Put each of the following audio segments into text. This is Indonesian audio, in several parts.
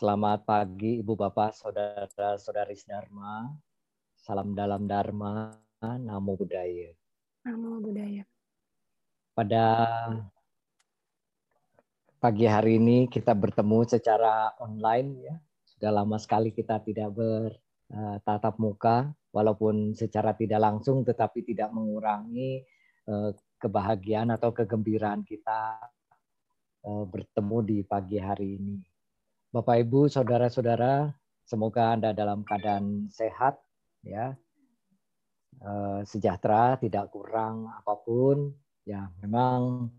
Selamat pagi Ibu Bapak, Saudara-saudari Dharma. Salam dalam Dharma, Namo Buddhaya. Namo Buddhaya. Pada pagi hari ini kita bertemu secara online ya. Sudah lama sekali kita tidak bertatap muka walaupun secara tidak langsung tetapi tidak mengurangi eh, kebahagiaan atau kegembiraan kita eh, bertemu di pagi hari ini. Bapak Ibu, saudara-saudara, semoga Anda dalam keadaan sehat ya. Eh, sejahtera, tidak kurang apa pun. Ya, memang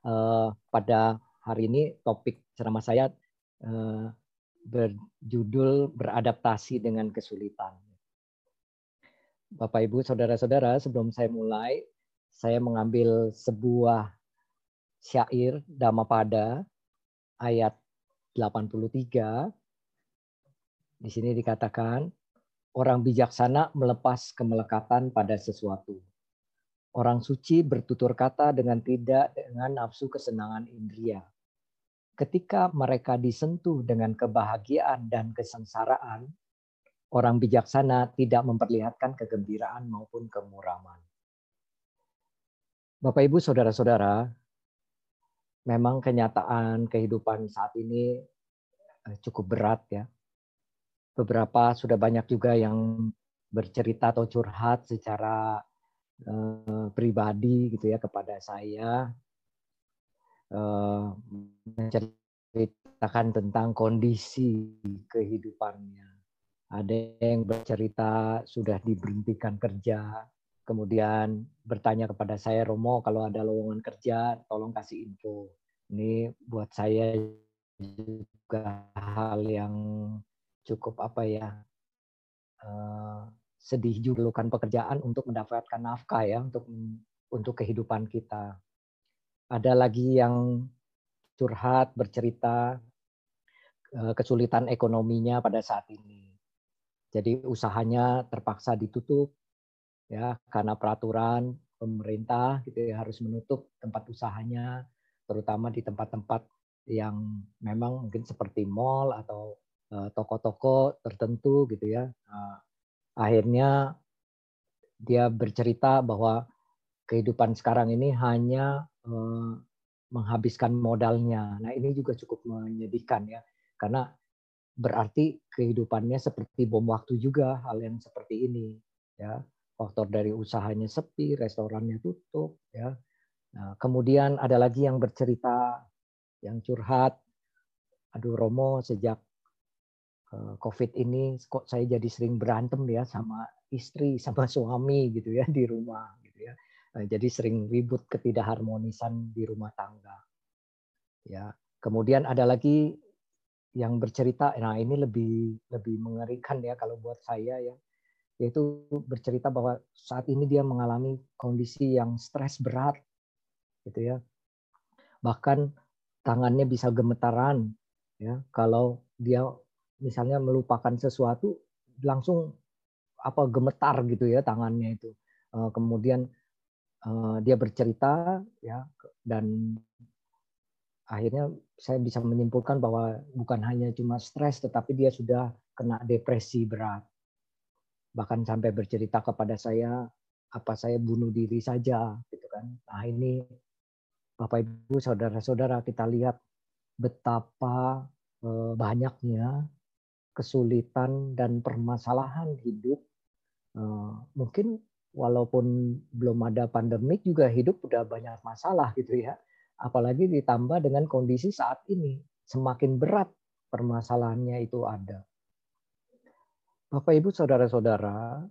uh, pada hari ini topik ceramah saya uh, berjudul beradaptasi dengan kesulitan. Bapak Ibu, saudara-saudara, sebelum saya mulai, saya mengambil sebuah syair Dhammapada ayat 83. Di sini dikatakan, orang bijaksana melepas kemelekatan pada sesuatu Orang suci bertutur kata dengan tidak dengan nafsu kesenangan indria. Ketika mereka disentuh dengan kebahagiaan dan kesengsaraan, orang bijaksana tidak memperlihatkan kegembiraan maupun kemuraman. Bapak Ibu, saudara-saudara, memang kenyataan kehidupan saat ini eh, cukup berat ya. Beberapa sudah banyak juga yang bercerita atau curhat secara uh, pribadi gitu ya kepada saya uh, menceritakan tentang kondisi kehidupannya. Ada yang bercerita sudah diberhentikan kerja, kemudian bertanya kepada saya, Romo, kalau ada lowongan kerja, tolong kasih info. Ini buat saya juga hal yang cukup apa ya, uh, sedih juga memerlukan pekerjaan untuk mendapatkan nafkah ya untuk untuk kehidupan kita. Ada lagi yang curhat bercerita eh, kesulitan ekonominya pada saat ini. Jadi usahanya terpaksa ditutup ya karena peraturan pemerintah gitu ya harus menutup tempat usahanya terutama di tempat-tempat yang memang mungkin seperti mall atau eh, toko-toko tertentu gitu ya. Nah, akhirnya dia bercerita bahwa kehidupan sekarang ini hanya eh, menghabiskan modalnya. Nah ini juga cukup menyedihkan ya, karena berarti kehidupannya seperti bom waktu juga hal yang seperti ini ya faktor dari usahanya sepi restorannya tutup ya nah, kemudian ada lagi yang bercerita yang curhat aduh Romo sejak Eh, COVID ini kok saya jadi sering berantem ya sama istri, sama suami gitu ya di rumah gitu ya. Eh, jadi sering ribut ketidakharmonisan di rumah tangga. Ya. Kemudian ada lagi yang bercerita, nah ini lebih lebih mengerikan ya kalau buat saya ya, yaitu bercerita bahwa saat ini dia mengalami kondisi yang stres berat, gitu ya. Bahkan tangannya bisa gemetaran, ya. Kalau dia misalnya melupakan sesuatu langsung apa gemetar gitu ya tangannya itu. Eh, kemudian eh, dia bercerita ya dan akhirnya saya bisa menyimpulkan bahwa bukan hanya cuma stres tetapi dia sudah kena depresi berat bahkan sampai bercerita kepada saya apa saya bunuh diri saja gitu kan. Nah ini Bapak Ibu saudara-saudara kita lihat betapa eh, banyaknya kesulitan dan permasalahan hidup eh, mungkin walaupun belum ada pandemik juga hidup udah banyak masalah gitu ya. Apalagi ditambah dengan kondisi saat ini semakin berat permasalahannya itu ada Bapak Ibu saudara-saudara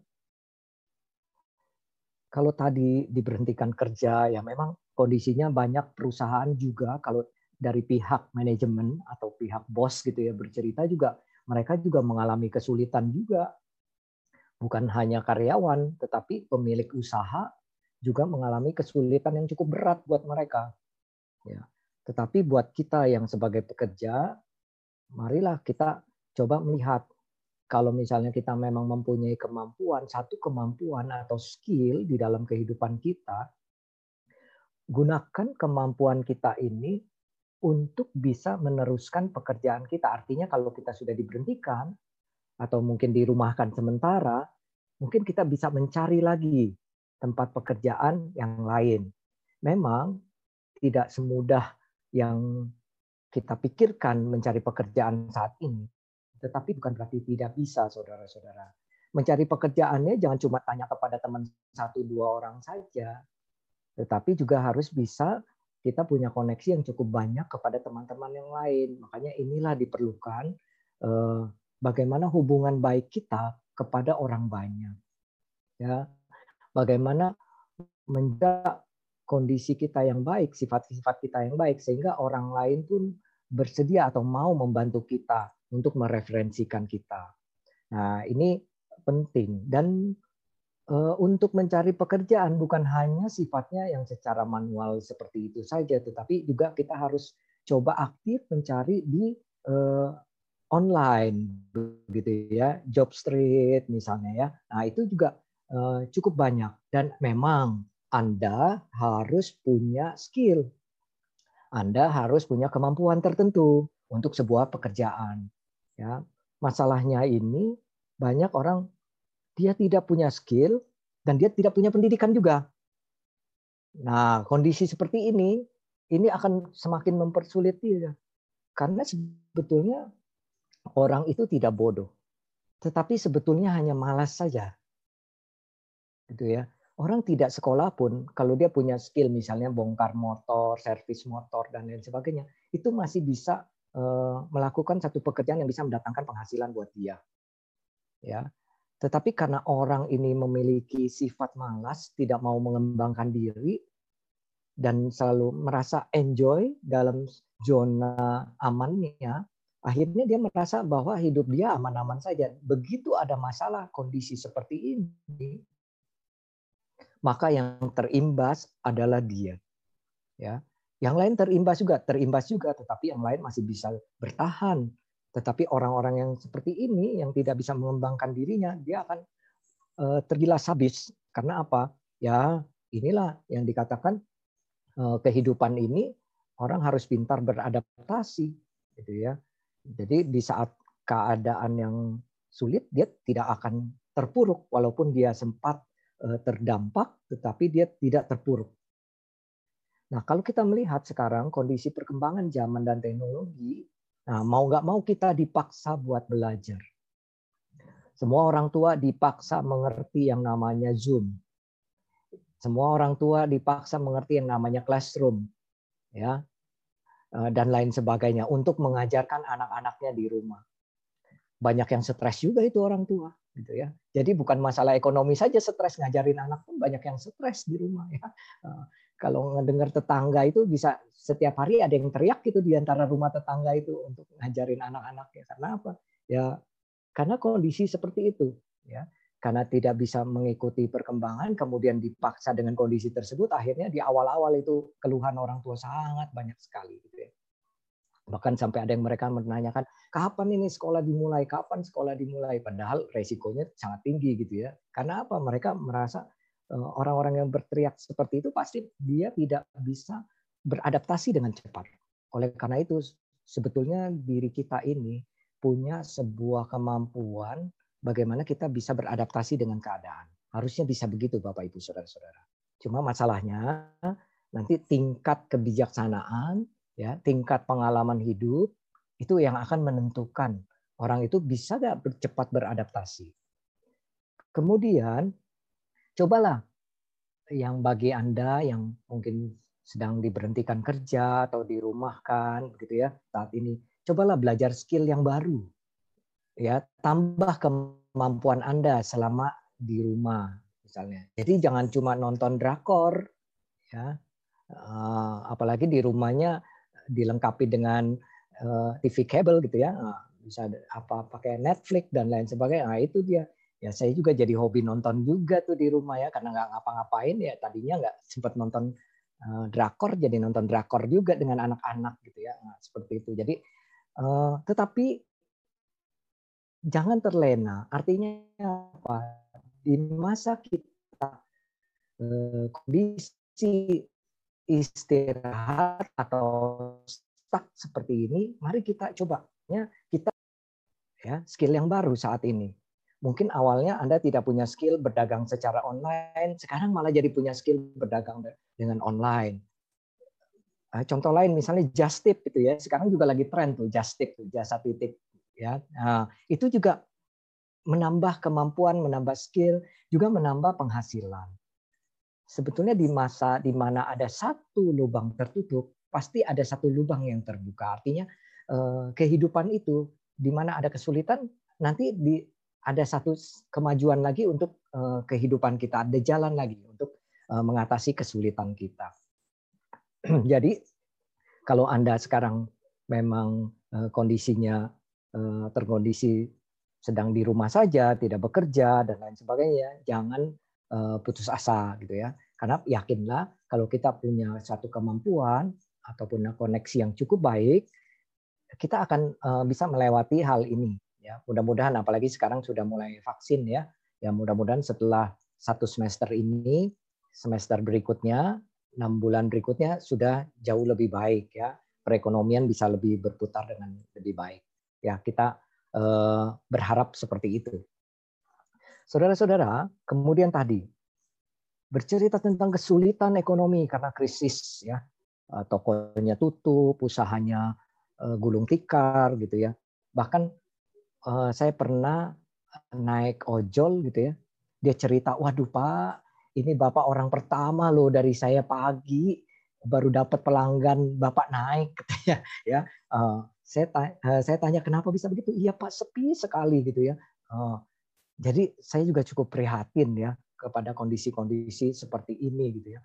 kalau tadi diberhentikan kerja ya memang kondisinya banyak perusahaan juga kalau dari pihak manajemen atau pihak bos gitu ya bercerita juga mereka juga mengalami kesulitan juga. Bukan hanya karyawan, tetapi pemilik usaha juga mengalami kesulitan yang cukup berat buat mereka. Ya. Tetapi buat kita yang sebagai pekerja, marilah kita coba melihat kalau misalnya kita memang mempunyai kemampuan, satu kemampuan atau skill di dalam kehidupan kita, gunakan kemampuan kita ini untuk bisa meneruskan pekerjaan kita. Artinya kalau kita sudah diberhentikan atau mungkin dirumahkan sementara, mungkin kita bisa mencari lagi tempat pekerjaan yang lain. Memang tidak semudah yang kita pikirkan mencari pekerjaan saat ini, tetapi bukan berarti tidak bisa, saudara-saudara. Mencari pekerjaannya jangan cuma tanya kepada teman satu dua orang saja, tetapi juga harus bisa kita punya koneksi yang cukup banyak kepada teman-teman yang lain. Makanya inilah diperlukan eh, bagaimana hubungan baik kita kepada orang banyak. Ya, bagaimana menjaga kondisi kita yang baik, sifat-sifat kita yang baik, sehingga orang lain pun bersedia atau mau membantu kita untuk mereferensikan kita. Nah, ini penting dan uh, untuk mencari pekerjaan bukan hanya sifatnya yang secara manual seperti itu saja, tetapi juga kita harus coba aktif mencari di uh, online begitu ya, job street misalnya ya. Nah, itu juga uh, cukup banyak dan memang Anda harus punya skill. Anda harus punya kemampuan tertentu untuk sebuah pekerjaan. Ya, masalahnya ini banyak orang dia tidak punya skill dan dia tidak punya pendidikan juga. Nah, kondisi seperti ini ini akan semakin mempersulit dia. Karena sebetulnya orang itu tidak bodoh. Tetapi sebetulnya hanya malas saja. Gitu ya. Orang tidak sekolah pun kalau dia punya skill misalnya bongkar motor, servis motor dan lain sebagainya, itu masih bisa melakukan satu pekerjaan yang bisa mendatangkan penghasilan buat dia. Ya. Tetapi karena orang ini memiliki sifat malas, tidak mau mengembangkan diri dan selalu merasa enjoy dalam zona amannya, akhirnya dia merasa bahwa hidup dia aman-aman saja. Begitu ada masalah kondisi seperti ini, maka yang terimbas adalah dia. Ya. Yang lain terimbas juga, terimbas juga, tetapi yang lain masih bisa bertahan. Tetapi orang-orang yang seperti ini, yang tidak bisa mengembangkan dirinya, dia akan uh, tergilas habis. Karena apa? Ya, inilah yang dikatakan uh, kehidupan ini orang harus pintar beradaptasi, gitu ya. Jadi di saat keadaan yang sulit, dia tidak akan terpuruk, walaupun dia sempat uh, terdampak, tetapi dia tidak terpuruk Nah, kalau kita melihat sekarang kondisi perkembangan zaman dan teknologi, nah mau nggak mau kita dipaksa buat belajar. Semua orang tua dipaksa mengerti yang namanya Zoom. Semua orang tua dipaksa mengerti yang namanya classroom, ya, eh, dan lain sebagainya untuk mengajarkan anak-anaknya di rumah. Banyak yang stres juga itu orang tua, gitu ya. Jadi bukan masalah ekonomi saja stres ngajarin anak pun banyak yang stres di rumah ya. Eh, kalau ngedengar tetangga itu bisa setiap hari ada yang teriak gitu di antara rumah tetangga itu untuk ngajarin anak-anaknya. Karena apa? Ya karena kondisi seperti itu, ya. Karena tidak bisa mengikuti perkembangan, kemudian dipaksa dengan kondisi tersebut, akhirnya di awal-awal itu keluhan orang tua sangat banyak sekali. Gitu ya. Bahkan sampai ada yang mereka menanyakan, kapan ini sekolah dimulai, kapan sekolah dimulai, padahal resikonya sangat tinggi gitu ya. Karena apa? Mereka merasa Eh, orang-orang yang berteriak seperti itu pasti dia tidak bisa beradaptasi dengan cepat. Oleh karena itu sebetulnya diri kita ini punya sebuah kemampuan bagaimana kita bisa beradaptasi dengan keadaan. Harusnya bisa begitu Bapak Ibu Saudara-saudara. Cuma masalahnya nanti tingkat kebijaksanaan ya, tingkat pengalaman hidup itu yang akan menentukan orang itu bisa nggak cepat beradaptasi. Kemudian cobalah yang bagi Anda yang mungkin sedang diberhentikan kerja atau dirumahkan begitu ya saat ini cobalah belajar skill yang baru ya tambah kemampuan Anda selama di rumah misalnya jadi jangan cuma nonton drakor ya eh, apalagi di rumahnya dilengkapi dengan eh, TV kabel gitu ya. Bisa apa pakai Netflix dan lain sebagainya. Nah itu dia. Ya saya juga jadi hobi nonton juga tuh di rumah ya karena nggak ngapa-ngapain ya. Tadinya nggak sempat nonton uh, drakor jadi nonton drakor juga dengan anak-anak gitu ya. Nah, seperti itu. Jadi uh, tetapi jangan terlena. Artinya apa? Di masa kita uh, kondisi istirahat atau stuck seperti ini, mari kita coba ya kita ya skill yang baru saat ini. Mungkin awalnya Anda tidak punya skill berdagang secara online, sekarang malah jadi punya skill berdagang dengan online. Nah, contoh lain misalnya just tip gitu ya. Sekarang juga lagi tren tuh just tip jasa titip ya. Nah, itu juga menambah kemampuan, menambah skill, juga menambah penghasilan. Sebetulnya di masa di mana ada satu lubang tertutup, pasti ada satu lubang yang terbuka. Artinya eh, kehidupan itu di mana ada kesulitan nanti ada satu kemajuan lagi untuk eh, kehidupan kita, ada jalan lagi untuk eh, mengatasi kesulitan kita. Jadi kalau Anda sekarang memang kondisinya terkondisi sedang di rumah saja, tidak bekerja dan lain sebagainya, jangan putus asa gitu ya. Karena yakinlah kalau kita punya satu kemampuan ataupun koneksi yang cukup baik, kita akan bisa melewati hal ini ya. Mudah-mudahan apalagi sekarang sudah mulai vaksin ya. Ya mudah-mudahan setelah satu semester ini semester berikutnya enam bulan berikutnya sudah jauh lebih baik ya. Perekonomian bisa lebih berputar dengan lebih baik. Ya kita eh, berharap seperti itu saudara-saudara kemudian tadi bercerita tentang kesulitan ekonomi karena krisis ya eh, tokonya tutup usahanya eh, gulung tikar gitu ya bahkan uh, saya pernah naik ojol gitu ya. Dia cerita, waduh Pak, ini Bapak orang pertama loh dari saya pagi baru dapat pelanggan Bapak naik katanya ya. Uh, saya tanya kenapa bisa begitu? Iya Pak, sepi sekali gitu ya. Uh, jadi saya juga cukup prihatin ya kepada kondisi-kondisi seperti ini gitu ya.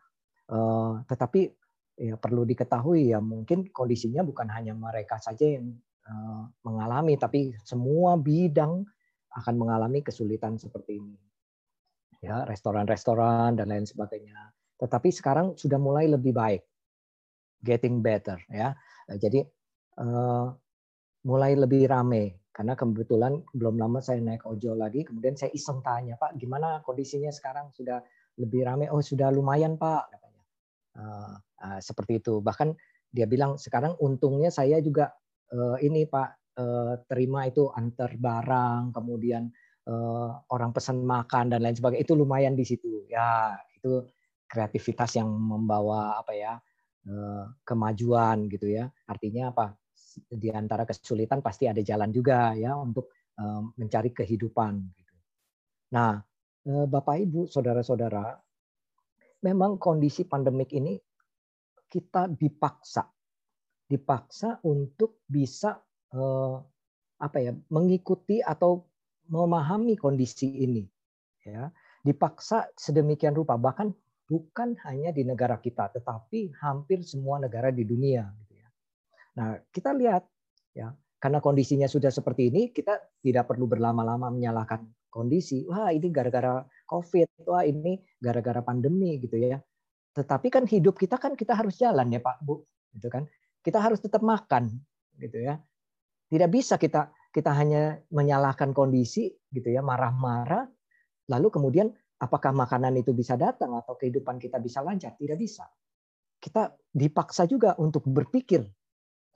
Uh, tetapi ya perlu diketahui ya mungkin kondisinya bukan hanya mereka saja yang Eh, mengalami, tapi semua bidang akan mengalami kesulitan seperti ini. Ya, restoran-restoran dan lain sebagainya. Tetapi sekarang sudah mulai lebih baik, getting better ya. Jadi uh, mulai lebih rame karena kebetulan belum lama saya naik ojol lagi, kemudian saya iseng tanya Pak, gimana kondisinya sekarang sudah lebih rame? Oh sudah lumayan Pak katanya. Uh, uh, seperti itu. Bahkan dia bilang sekarang untungnya saya juga uh, ini Pak uh, terima itu antar barang, kemudian uh, orang pesan makan dan lain sebagainya itu lumayan di situ. Ya itu kreativitas yang membawa apa ya kemajuan gitu ya. Artinya apa? Di antara kesulitan pasti ada jalan juga ya untuk mencari kehidupan. Gitu. Nah, Bapak Ibu, saudara-saudara, memang kondisi pandemik ini kita dipaksa dipaksa untuk bisa apa ya mengikuti atau memahami kondisi ini ya dipaksa sedemikian rupa bahkan bukan hanya di negara kita tetapi hampir semua negara di dunia. Nah, kita lihat ya karena kondisinya sudah seperti ini kita tidak perlu berlama-lama menyalahkan kondisi. Wah, ini gara-gara Covid, wah ini gara-gara pandemi gitu ya. Tetapi kan hidup kita kan kita harus jalan ya, Pak, Bu. Gitu kan kita harus tetap makan gitu ya. Tidak bisa kita kita hanya menyalahkan kondisi gitu ya, marah-marah lalu kemudian apakah makanan itu bisa datang atau kehidupan kita bisa lancar? Tidak bisa. Kita dipaksa juga untuk berpikir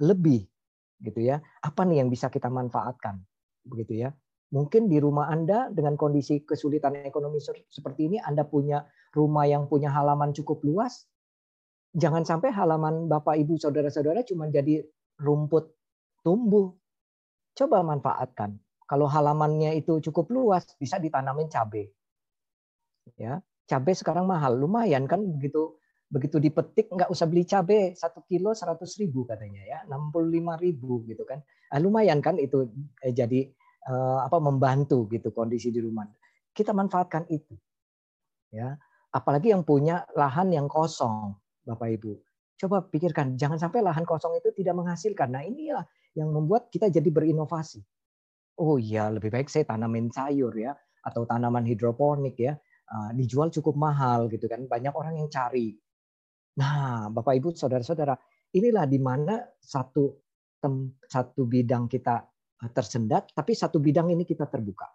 lebih gitu ya. Apa nih yang bisa kita manfaatkan? Begitu ya. Mungkin di rumah Anda dengan kondisi kesulitan ekonomi seperti ini Anda punya rumah yang punya halaman cukup luas, jangan sampai halaman Bapak Ibu saudara-saudara cuma jadi rumput tumbuh. Coba manfaatkan. Kalau halamannya itu cukup luas, bisa ditanamin cabai. Ya, cabai sekarang mahal, lumayan kan begitu begitu dipetik nggak usah beli cabai satu kilo seratus ribu katanya ya enam puluh lima ribu gitu kan nah, lumayan kan itu eh, jadi eh, apa membantu gitu kondisi di rumah kita manfaatkan itu ya apalagi yang punya lahan yang kosong Bapak Ibu. Coba pikirkan, jangan sampai lahan kosong itu tidak menghasilkan. Nah inilah yang membuat kita jadi berinovasi. Oh iya, lebih baik saya tanamin sayur ya, atau tanaman hidroponik ya, ah, dijual cukup mahal gitu kan. Banyak orang yang cari. Nah, Bapak Ibu, saudara-saudara, inilah di mana satu satu bidang kita ah, tersendat, tapi satu bidang ini kita terbuka.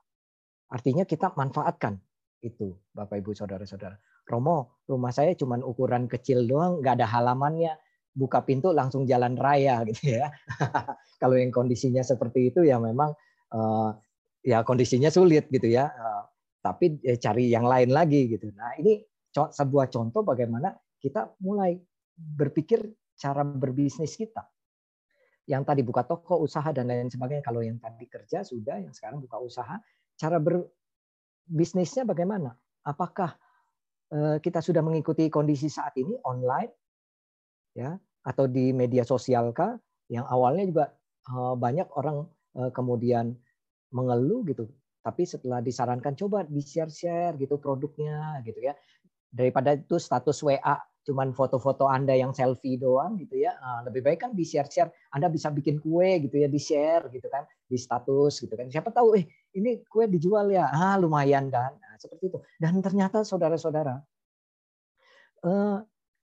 Artinya kita manfaatkan itu, Bapak Ibu, saudara-saudara. Romo, rumah saya cuma ukuran kecil doang, nggak ada halamannya. buka pintu langsung jalan raya gitu ya. Kalau yang kondisinya seperti itu ya memang uh, ya kondisinya sulit gitu ya. Uh, tapi ya cari yang lain lagi gitu. Nah ini sebuah contoh bagaimana kita mulai berpikir cara berbisnis kita. Yang tadi buka toko, usaha dan lain sebagainya. Kalau yang tadi kerja sudah, yang sekarang buka usaha, cara berbisnisnya bagaimana? Apakah eh, kita sudah mengikuti kondisi saat ini online, ya, atau di media sosial kah? Yang awalnya juga eh, banyak orang eh, kemudian mengeluh gitu, tapi setelah disarankan coba di share share gitu produknya gitu ya daripada itu status WA cuman foto-foto Anda yang selfie doang gitu ya. Nah, lebih baik kan di share-share. Anda bisa bikin kue gitu ya, di share gitu kan, di status gitu kan. Siapa tahu eh ini kue dijual ya. Ah, lumayan kan. Nah, seperti itu. Dan ternyata saudara-saudara eh,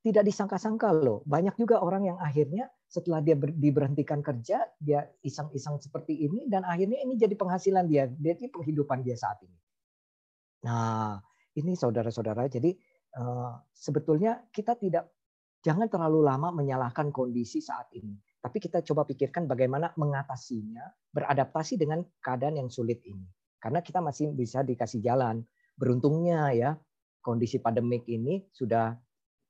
tidak disangka-sangka loh. Banyak juga orang yang akhirnya setelah dia diberhentikan kerja, dia iseng-iseng seperti ini dan akhirnya ini jadi penghasilan dia, jadi penghidupan dia saat ini. Nah, ini saudara-saudara, jadi sebetulnya kita tidak jangan terlalu lama menyalahkan kondisi saat ini. Tapi kita coba pikirkan bagaimana mengatasinya, beradaptasi dengan keadaan yang sulit ini. Karena kita masih bisa dikasih jalan. Beruntungnya ya, kondisi pandemik ini sudah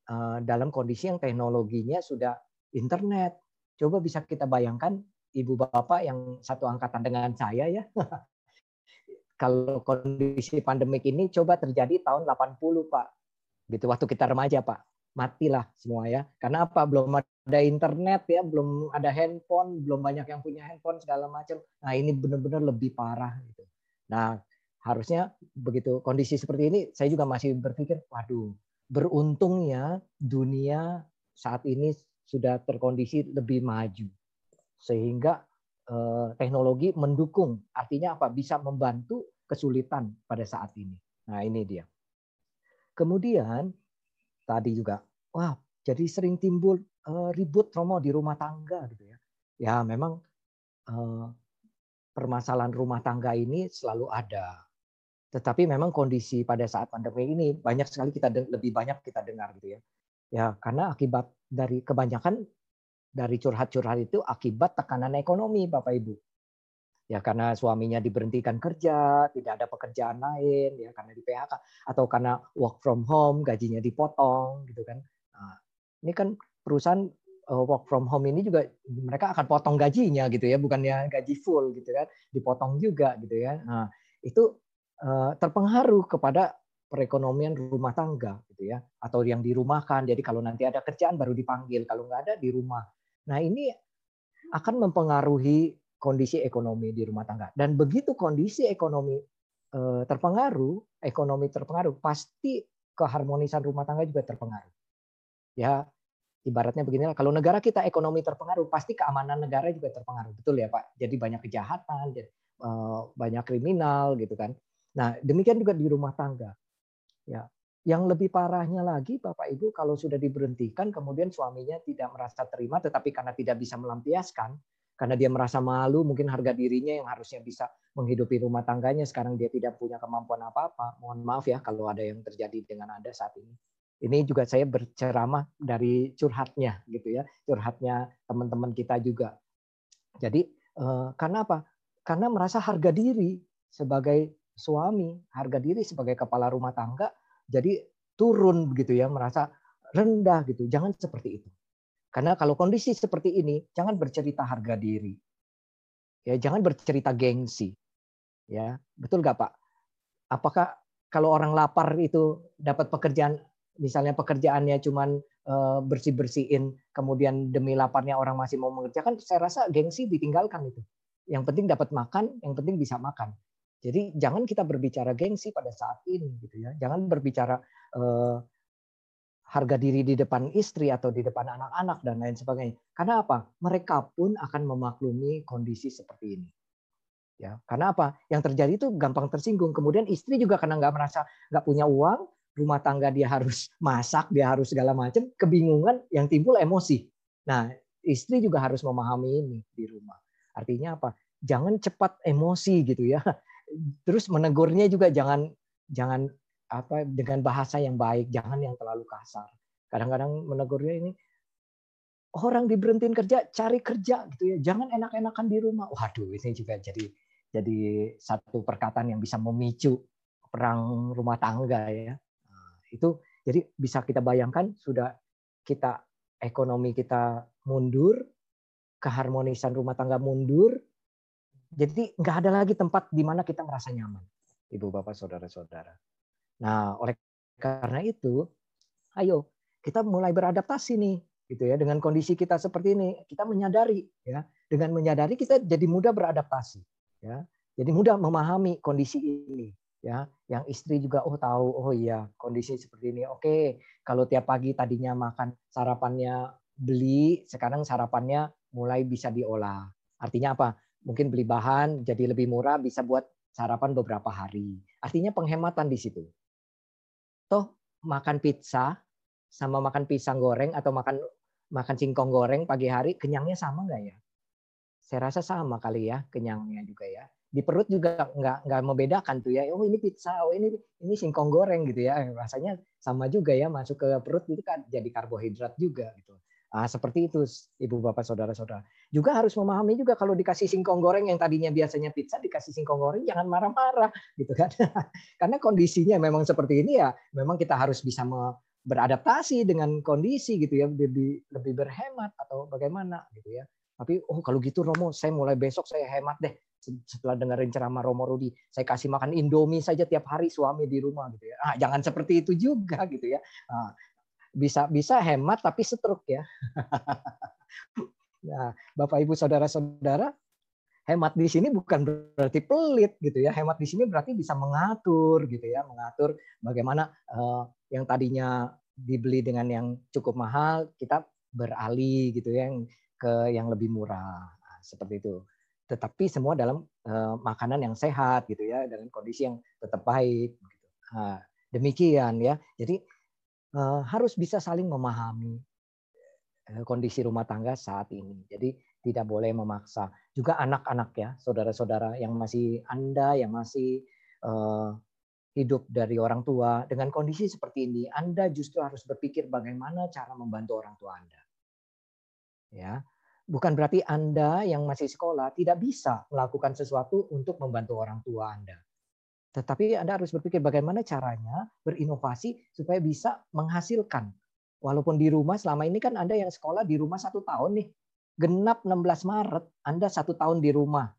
eh, dalam kondisi yang teknologinya sudah internet. Coba bisa kita bayangkan ibu bapak yang satu angkatan dengan saya ya. Kalau kondisi pandemik ini coba terjadi tahun 80 Pak gitu waktu kita remaja pak. Matilah semua ya. Karena apa? Belum ada internet ya. Belum ada handphone belum banyak yang punya handphone segala macam. Nah ini benar-benar lebih parah gitu. Nah harusnya begitu kondisi seperti ini saya juga masih berpikir waduh beruntungnya dunia saat ini sudah terkondisi lebih maju. Sehingga eh, teknologi mendukung. Artinya apa? Bisa membantu kesulitan pada saat ini. Nah ini dia Kemudian tadi juga, wah jadi sering timbul uh, ribut Romo di rumah tangga gitu ya. Ya memang uh, permasalahan rumah tangga ini selalu ada. Tetapi memang kondisi pada saat pandemi ini banyak sekali kita lebih banyak kita dengar gitu ya. Ya karena akibat dari kebanyakan dari curhat-curhat itu akibat tekanan ekonomi Bapak Ibu ya karena suaminya diberhentikan kerja, tidak ada pekerjaan lain, ya karena di PHK atau karena work from home, gajinya dipotong, gitu kan. Nah, ini kan perusahaan eh, work from home ini juga mereka akan potong gajinya gitu ya, bukannya gaji full gitu kan, dipotong juga gitu ya. Nah, itu eh, terpengaruh kepada perekonomian rumah tangga gitu ya, atau yang dirumahkan. Jadi kalau nanti ada kerjaan baru dipanggil, kalau nggak ada di rumah. Nah ini akan mempengaruhi kondisi ekonomi di rumah tangga. Dan begitu kondisi ekonomi eh, terpengaruh, ekonomi terpengaruh, pasti keharmonisan rumah tangga juga terpengaruh. Ya, ibaratnya beginilah, kalau negara kita ekonomi terpengaruh, pasti keamanan negara juga terpengaruh. Betul ya, Pak? Jadi banyak kejahatan, eh, banyak kriminal gitu kan. Nah, demikian juga di rumah tangga. Ya, yang lebih parahnya lagi, Bapak Ibu, kalau sudah diberhentikan, kemudian suaminya tidak merasa terima, tetapi karena tidak bisa melampiaskan, karena dia merasa malu, mungkin harga dirinya yang harusnya bisa menghidupi rumah tangganya, sekarang dia tidak punya kemampuan apa-apa. Mohon maaf ya kalau ada yang terjadi dengan Anda saat ini. Ini juga saya berceramah dari curhatnya gitu ya, curhatnya teman-teman kita juga. Jadi eh, karena apa? Karena merasa harga diri sebagai suami, harga diri sebagai kepala rumah tangga jadi turun begitu ya, merasa rendah gitu. Jangan seperti itu. Karena kalau kondisi seperti ini, jangan bercerita harga diri. Ya, jangan bercerita gengsi. Ya, betul nggak Pak? Apakah kalau orang lapar itu dapat pekerjaan, misalnya pekerjaannya cuman eh, bersih bersihin, kemudian demi laparnya orang masih mau mengerjakan, saya rasa gengsi ditinggalkan itu. Yang penting dapat makan, yang penting bisa makan. Jadi jangan kita berbicara gengsi pada saat ini, gitu ya. Jangan berbicara eh, harga diri di depan istri atau di depan anak-anak dan lain sebagainya. Karena apa? Mereka pun akan memaklumi kondisi seperti ini. Ya, karena apa? Yang terjadi itu gampang tersinggung. Kemudian istri juga karena nggak merasa nggak punya uang, rumah tangga dia harus masak, dia harus segala macam, kebingungan yang timbul emosi. Nah, istri juga harus memahami ini di rumah. Artinya apa? Jangan cepat emosi gitu ya. Terus menegurnya juga jangan jangan apa dengan bahasa yang baik, jangan yang terlalu kasar. Kadang-kadang menegurnya ini orang diberhentiin kerja, cari kerja gitu ya. Jangan enak-enakan di rumah. Waduh, ini juga jadi jadi satu perkataan yang bisa memicu perang rumah tangga ya. Nah, itu jadi bisa kita bayangkan sudah kita ekonomi kita mundur, keharmonisan rumah tangga mundur, jadi nggak ada lagi tempat di mana kita merasa nyaman, ibu bapak saudara-saudara. Nah oleh karena itu, ayo kita mulai beradaptasi nih gitu ya dengan kondisi kita seperti ini. Kita menyadari ya dengan menyadari kita jadi mudah beradaptasi ya. Jadi mudah memahami kondisi ini ya. Yang istri juga oh tahu oh iya kondisi seperti ini oke. Kalau tiap pagi tadinya makan sarapannya beli sekarang sarapannya mulai bisa diolah. Artinya apa? Mungkin beli bahan jadi lebih murah bisa buat sarapan beberapa hari. Artinya penghematan di situ toh makan pizza sama makan pisang goreng atau makan makan singkong goreng pagi hari kenyangnya sama nggak ya? Saya rasa sama kali ya kenyangnya juga ya. Di perut juga nggak nggak membedakan tuh ya. Oh ini pizza, oh ini ini singkong goreng gitu ya. Rasanya sama juga ya masuk ke perut itu kan jadi karbohidrat juga gitu. Ah, seperti itu Ibu Bapak Saudara-saudara. Juga harus memahami juga kalau dikasih singkong goreng yang tadinya biasanya pizza dikasih singkong goreng jangan marah-marah gitu kan. Karena kondisinya memang seperti ini ya, memang kita harus bisa beradaptasi dengan kondisi gitu ya lebih lebih berhemat atau bagaimana gitu ya. Tapi oh kalau gitu Romo saya mulai besok saya hemat deh. Setelah dengerin ceramah Romo Rudi saya kasih makan Indomie saja tiap hari suami di rumah gitu ya. Ah jangan seperti itu juga gitu ya. Ah, bisa bisa hemat tapi setruk ya nah Bapak Ibu saudara-saudara hemat di sini bukan berarti pelit gitu ya. Hemat di sini berarti bisa mengatur gitu ya mengatur bagaimana uh, yang tadinya dibeli dengan yang cukup mahal kita beralih gitu ya ke yang lebih murah. Nah, seperti itu. Tetapi semua dalam uh, makanan yang sehat gitu ya dengan kondisi yang tetap baik gitu. Nah, demikian ya. Jadi uh, harus bisa saling memahami kondisi rumah tangga saat ini jadi tidak boleh memaksa juga anak-anak ya saudara-saudara yang masih anda yang masih uh, hidup dari orang tua dengan kondisi seperti ini, Anda justru harus berpikir bagaimana cara membantu orang tua Anda. Ya, bukan berarti Anda yang masih sekolah tidak bisa melakukan sesuatu untuk membantu orang tua Anda. Tetapi Anda harus berpikir bagaimana caranya berinovasi supaya bisa menghasilkan. Walaupun di rumah selama ini kan Anda yang sekolah di rumah satu tahun nih, genap 16 Maret Anda satu tahun di rumah.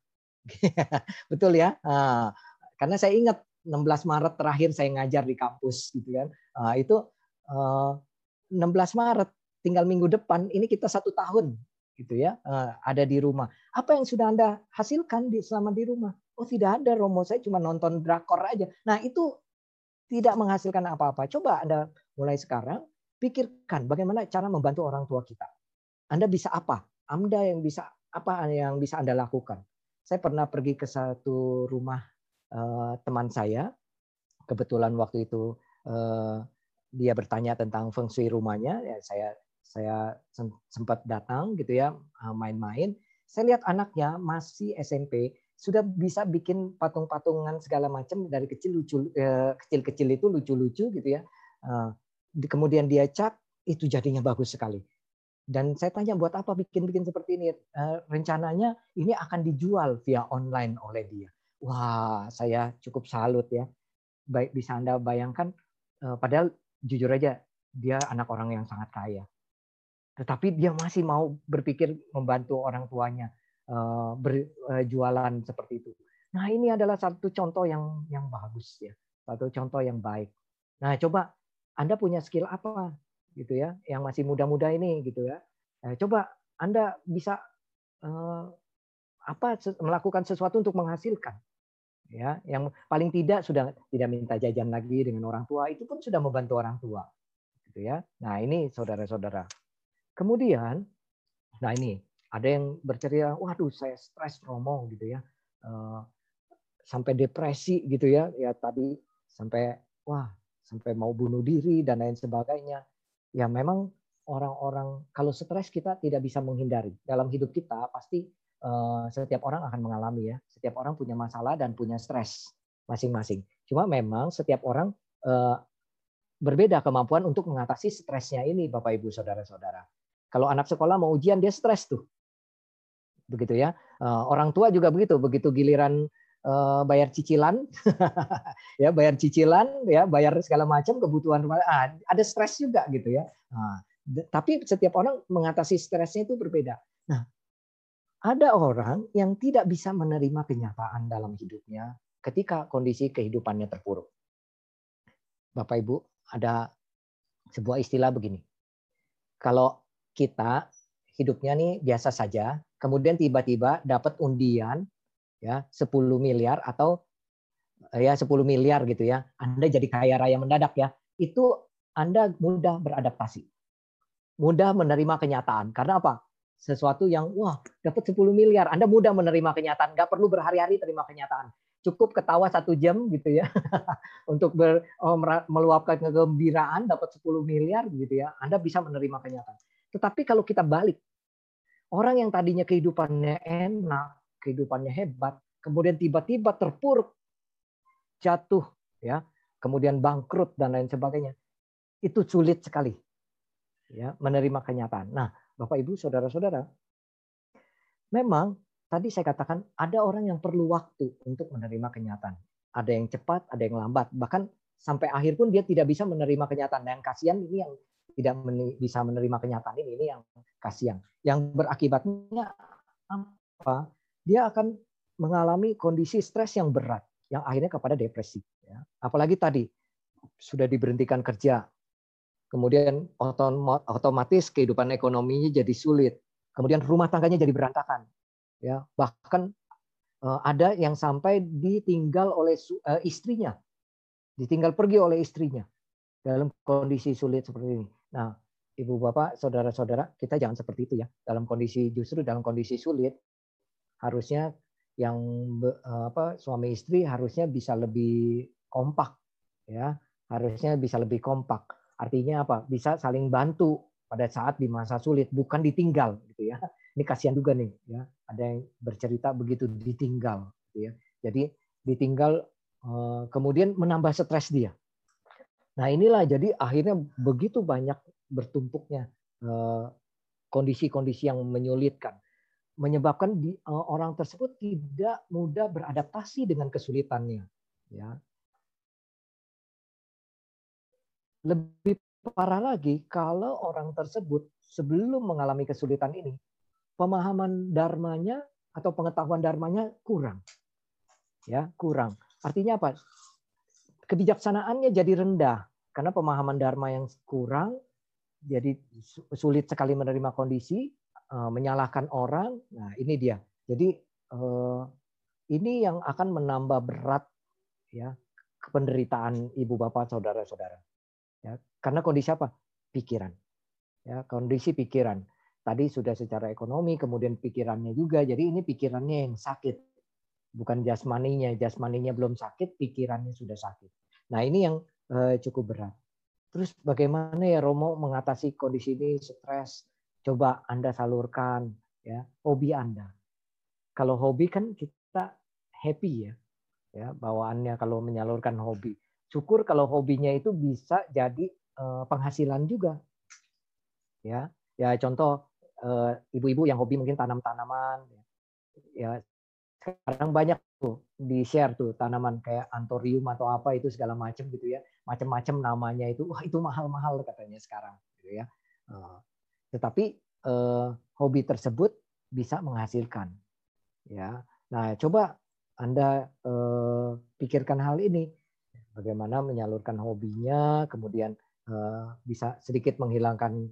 Betul ya? Nah, karena saya ingat 16 Maret terakhir saya ngajar di kampus gitu kan. Uh, itu uh, 16 Maret tinggal minggu depan ini kita satu tahun gitu ya uh, ada di rumah. Apa yang sudah anda hasilkan di selama di rumah? Oh tidak ada Romo, saya cuma nonton drakor aja. Nah itu tidak menghasilkan apa-apa. Coba anda mulai sekarang pikirkan bagaimana cara membantu orang tua kita. Anda bisa apa? Anda yang bisa apa yang bisa anda lakukan? Saya pernah pergi ke satu rumah Eh, teman saya kebetulan waktu itu uh, dia bertanya tentang feng shui rumahnya ya saya saya sempat datang gitu ya eh, main-main saya lihat anaknya masih SMP sudah bisa bikin patung-patungan segala macam dari kecil lucu kecil-kecil itu lucu-lucu gitu ya kemudian dia cat itu jadinya bagus sekali dan saya tanya buat apa bikin-bikin seperti ini rencananya ini akan dijual via online oleh dia wah saya cukup salut ya. Baik bisa Anda bayangkan, eh, padahal jujur aja dia anak orang yang sangat kaya. Tetapi dia masih mau berpikir membantu orang tuanya eh, berjualan eh, seperti itu. Nah ini adalah satu contoh yang yang bagus ya, satu contoh yang baik. Nah coba Anda punya skill apa gitu ya, yang masih muda-muda ini gitu ya. Coba Anda bisa apa melakukan sesuatu untuk menghasilkan ya. Yang paling tidak sudah tidak minta jajan lagi dengan orang tua itu pun sudah membantu orang tua gitu ya. Nah ini saudara-saudara. Kemudian nah ini ada yang bercerita waduh saya stres romo gitu ya uh, sampai depresi gitu ya. Ya tadi sampai wah sampai mau bunuh diri dan lain sebagainya ya memang orang-orang kalau stres kita tidak bisa menghindari dalam hidup kita pasti Eh, setiap orang akan mengalami ya. Setiap orang punya masalah dan punya stres masing-masing. Cuma memang setiap orang eh, berbeda kemampuan untuk mengatasi stresnya ini, Bapak Ibu Saudara-saudara. Kalau anak sekolah mau ujian dia stres tuh. Begitu ya. Eh, orang tua juga begitu, begitu giliran bayar cicilan, ya bayar cicilan, ya bayar segala macam kebutuhan rumah, ah, ada stres juga gitu ya. Nah, tapi setiap orang mengatasi stresnya itu berbeda. Nah, ada orang yang tidak bisa menerima kenyataan dalam hidupnya ketika kondisi kehidupannya terpuruk. Bapak Ibu, ada sebuah istilah begini. Kalau kita hidupnya nih biasa saja, kemudian tiba-tiba dapat undian ya 10 miliar atau ya 10 miliar gitu ya. Anda jadi kaya raya mendadak ya. Itu Anda mudah beradaptasi. Mudah menerima kenyataan. Karena apa? Sesuatu yang wah, dapat 10 miliar. Anda mudah menerima kenyataan, nggak perlu berhari-hari terima kenyataan. Cukup ketawa satu jam gitu ya. Untuk ber, oh, meluapkan kegembiraan dapat 10 miliar gitu ya. Anda bisa menerima kenyataan. Tetapi kalau kita balik Orang yang tadinya kehidupannya enak, kehidupannya hebat, kemudian tiba-tiba terpuruk, jatuh, ya, kemudian bangkrut dan lain sebagainya, itu sulit sekali, ya, menerima kenyataan. Nah, Bapak Ibu, saudara-saudara, memang tadi saya katakan ada orang yang perlu waktu untuk menerima kenyataan. Ada yang cepat, ada yang lambat, bahkan sampai akhir pun dia tidak bisa menerima kenyataan. Dan yang kasihan ini yang tidak bisa menerima kenyataan ini, ini yang kasihan. Yang berakibatnya apa? Dia akan mengalami kondisi stres yang berat, yang akhirnya kepada depresi. Ya. Apalagi tadi sudah diberhentikan kerja, kemudian otomatis kehidupan ekonominya jadi sulit, kemudian rumah tangganya jadi berantakan. Ya, bahkan eh, ada yang sampai ditinggal oleh eh, istrinya, ditinggal pergi oleh istrinya dalam kondisi sulit seperti ini. Nah, ibu bapak, saudara-saudara, kita jangan seperti itu ya. Dalam kondisi justru dalam kondisi sulit, harusnya yang apa suami istri harusnya bisa lebih kompak ya. Harusnya bisa lebih kompak. Artinya apa? Bisa saling bantu pada saat di masa sulit bukan ditinggal gitu ya. Ini kasihan juga nih ya. Ada yang bercerita begitu ditinggal gitu ya. Jadi ditinggal eh, kemudian menambah stres dia. Nah inilah jadi akhirnya begitu banyak bertumpuknya eh, kondisi-kondisi yang menyulitkan, menyebabkan di, eh, orang tersebut tidak mudah beradaptasi dengan kesulitannya. Ya. Lebih parah lagi kalau orang tersebut sebelum mengalami kesulitan ini, pemahaman dharmanya atau pengetahuan dharmanya kurang. Ya, kurang. Artinya apa? kebijaksanaannya jadi rendah karena pemahaman dharma yang kurang jadi sulit sekali menerima kondisi menyalahkan orang nah ini dia. Jadi eh, ini yang akan menambah berat ya penderitaan ibu bapak saudara-saudara. Ya karena kondisi apa? Pikiran. Ya kondisi pikiran. Tadi sudah secara ekonomi kemudian pikirannya juga. Jadi ini pikirannya yang sakit. Bukan jasmaninya, jasmaninya belum sakit, pikirannya sudah sakit. Nah ini yang eh, cukup berat. Terus bagaimana ya Romo mengatasi kondisi ini? Stres? Coba Anda salurkan ya hobi Anda. Kalau hobi kan kita happy ya, ya bawaannya kalau menyalurkan hobi. Syukur kalau hobinya itu bisa jadi eh, penghasilan juga. Ya, ya contoh eh, ibu-ibu yang hobi mungkin tanam-tanaman, ya sekarang banyak tuh di share tuh tanaman kayak antorium atau apa itu segala macam gitu ya macam-macam namanya itu wah itu mahal-mahal katanya sekarang gitu ya eh, tetapi eh, hobi tersebut bisa menghasilkan ya nah coba anda eh, pikirkan hal ini bagaimana menyalurkan hobinya kemudian eh, bisa sedikit menghilangkan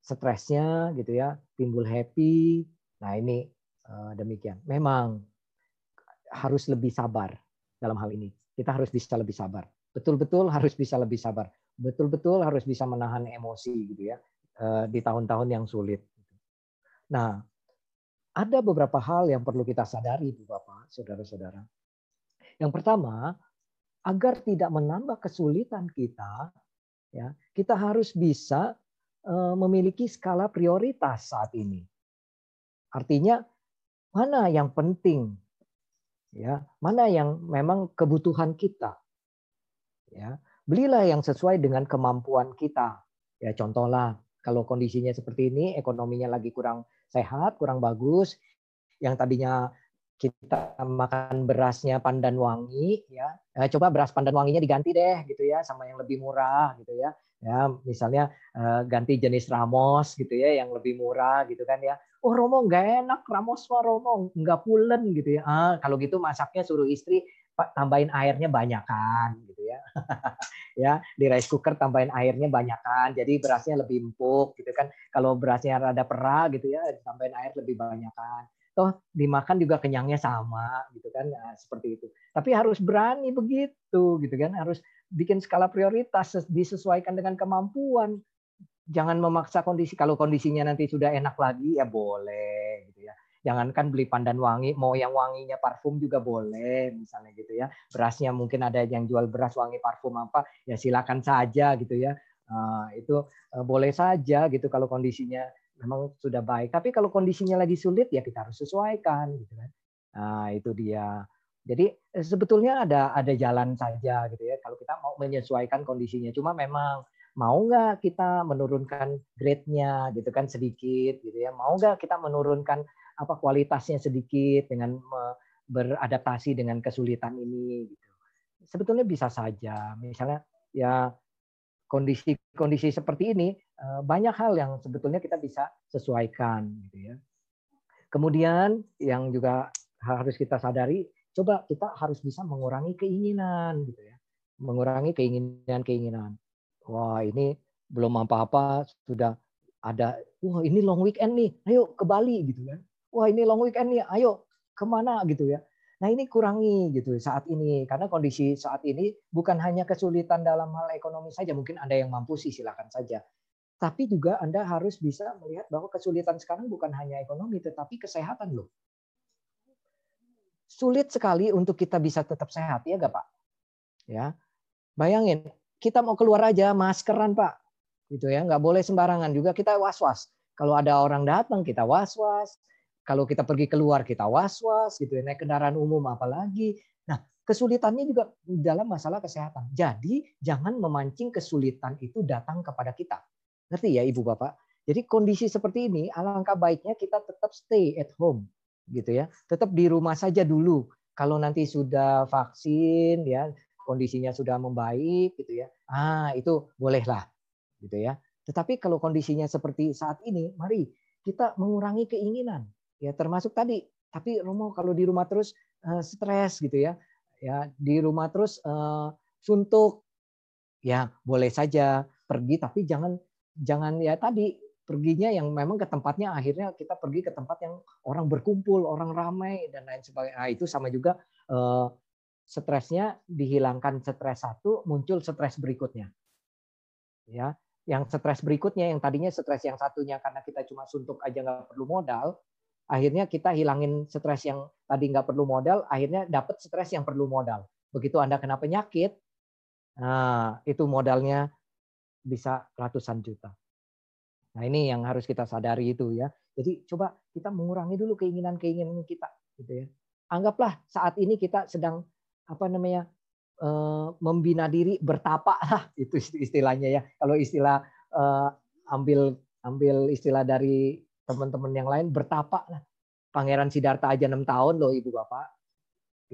stresnya gitu ya timbul happy nah ini eh, demikian memang harus lebih sabar dalam hal ini. Kita harus bisa lebih sabar. Betul-betul harus bisa lebih sabar. Betul-betul harus bisa menahan emosi gitu ya di tahun-tahun yang sulit. Nah, ada beberapa hal yang perlu kita sadari, Bu Bapak, saudara-saudara. Yang pertama, agar tidak menambah kesulitan kita, ya, kita harus bisa eh, memiliki skala prioritas saat ini. Artinya, mana yang penting ya mana yang memang kebutuhan kita ya belilah yang sesuai dengan kemampuan kita ya contohlah Kalau kondisinya seperti ini, ekonominya lagi kurang sehat, kurang bagus, yang tadinya kita makan berasnya pandan wangi ya eh, coba beras pandan wanginya diganti deh gitu ya sama yang lebih murah gitu ya. Ya misalnya eh, ganti jenis ramos gitu ya yang lebih murah gitu kan ya. Oh romo nggak enak ramos mah romo nggak pulen gitu ya. Ah kalau gitu masaknya suruh istri tambahin airnya banyak kan gitu ya. Ya di rice cooker tambahin airnya banyak kan jadi berasnya lebih empuk gitu kan. Kalau berasnya rada perah gitu ya tambahin air lebih banyak kan toh dimakan juga kenyangnya sama gitu kan nah, seperti itu. Tapi harus berani begitu gitu kan harus bikin skala prioritas disesuaikan dengan kemampuan. Jangan memaksa kondisi kalau kondisinya nanti sudah enak lagi ya boleh gitu ya jangankan beli pandan wangi mau yang wanginya parfum juga boleh misalnya gitu ya berasnya mungkin ada yang jual beras wangi parfum apa ya silakan saja gitu ya nah, itu eh, boleh saja gitu kalau kondisinya memang sudah baik. Tapi kalau kondisinya lagi sulit ya kita harus sesuaikan gitu kan. Nah, itu dia. Jadi eh, sebetulnya ada ada jalan saja gitu ya kalau kita mau menyesuaikan kondisinya. Cuma memang mau nggak kita menurunkan grade-nya gitu kan sedikit gitu ya. Mau nggak kita menurunkan apa kualitasnya sedikit dengan beradaptasi dengan kesulitan ini gitu. Sebetulnya bisa saja. Misalnya ya kondisi-kondisi seperti ini eh, banyak hal yang sebetulnya kita bisa sesuaikan gitu ya. Kemudian yang juga harus kita sadari, coba kita harus bisa mengurangi keinginan gitu ya. Mengurangi keinginan-keinginan. Wah, ini belum apa-apa sudah ada wah ini long weekend nih, ayo ke Bali gitu kan. Wah, ini long weekend nih, ayo ke mana gitu ya. Nah ini kurangi gitu saat ini karena kondisi saat ini bukan hanya kesulitan dalam hal ekonomi saja mungkin anda yang mampu sih silakan saja. Tapi juga anda harus bisa melihat bahwa kesulitan sekarang bukan hanya ekonomi tetapi kesehatan loh. Sulit sekali untuk kita bisa tetap sehat ya gak pak? Ya. Bayangin kita mau keluar aja maskeran pak. Gitu ya nggak boleh sembarangan juga kita was was kalau ada orang datang kita was was kalau kita pergi keluar kita was-was gitu ya, naik kendaraan umum apalagi. Nah, kesulitannya juga dalam masalah kesehatan. Jadi, jangan memancing kesulitan itu datang kepada kita. Ngerti ya Ibu Bapak? Jadi kondisi seperti ini alangkah baiknya kita tetap stay at home gitu ya. Tetap di rumah saja dulu. Kalau nanti sudah vaksin ya, kondisinya sudah membaik gitu ya. Ah, itu bolehlah gitu ya. Tetapi kalau kondisinya seperti saat ini, mari kita mengurangi keinginan ya termasuk tadi tapi Romo kalau di rumah terus uh, stres gitu ya. Ya di rumah terus uh, suntuk ya boleh saja pergi tapi jangan jangan ya tadi perginya yang memang ke tempatnya akhirnya kita pergi ke tempat yang orang berkumpul orang ramai dan lain sebagainya. Nah, itu sama juga uh, stresnya dihilangkan stres satu muncul stres berikutnya. Ya yang stres berikutnya yang tadinya stres yang satunya karena kita cuma suntuk aja nggak perlu modal akhirnya kita hilangin stres yang tadi nggak perlu modal, akhirnya dapat stres yang perlu modal. Begitu Anda kena penyakit, nah itu modalnya bisa ratusan juta. Nah ini yang harus kita sadari itu ya. Jadi coba kita mengurangi dulu keinginan-keinginan kita, gitu ya. Anggaplah saat ini kita sedang apa namanya eh, membina diri bertapa lah itu istilahnya ya. Kalau istilah eh, ambil ambil istilah dari teman-teman yang lain bertapa lah. Pangeran Sidarta aja enam tahun loh ibu bapak,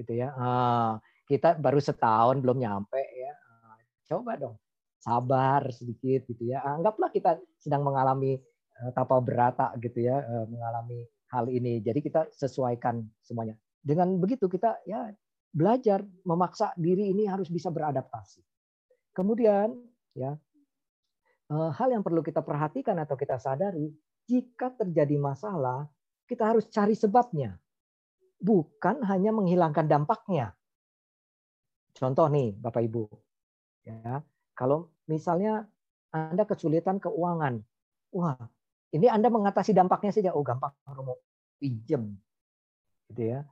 gitu ya. Ah, kita baru setahun belum nyampe ya. Ah, coba dong, sabar sedikit gitu ya. Anggaplah kita sedang mengalami uh, tapa berata gitu ya, uh, mengalami hal ini. Jadi kita sesuaikan semuanya. Dengan begitu kita ya belajar memaksa diri ini harus bisa beradaptasi. Kemudian ya uh, hal yang perlu kita perhatikan atau kita sadari jika terjadi masalah, kita harus cari sebabnya. Bukan hanya menghilangkan dampaknya. Contoh nih, Bapak Ibu. Ya, kalau misalnya Anda kesulitan keuangan, wah, ini Anda mengatasi dampaknya saja, oh gampang mau pinjam. Gitu ya.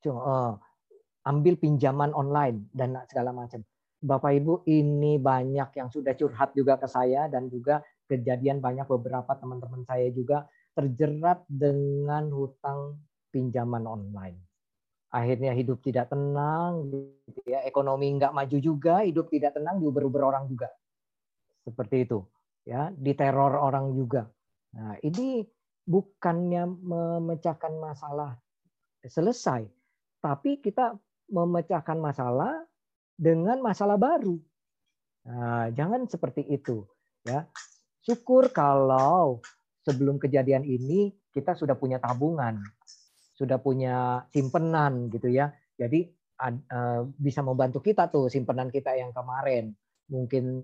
Cuma, uh, ambil pinjaman online dan segala macam. Bapak Ibu, ini banyak yang sudah curhat juga ke saya dan juga kejadian banyak beberapa teman-teman saya juga terjerat dengan hutang pinjaman online. Akhirnya hidup tidak tenang, gitu ya. ekonomi nggak maju juga, hidup tidak tenang, diuber-uber orang juga. Seperti itu. ya, diteror orang juga. Nah, ini bukannya memecahkan masalah selesai, tapi kita memecahkan masalah dengan masalah baru. Nah, jangan seperti itu, ya. Syukur kalau sebelum kejadian ini kita sudah punya tabungan, sudah punya simpenan gitu ya. Jadi eh, bisa membantu kita tuh simpenan kita yang kemarin. Mungkin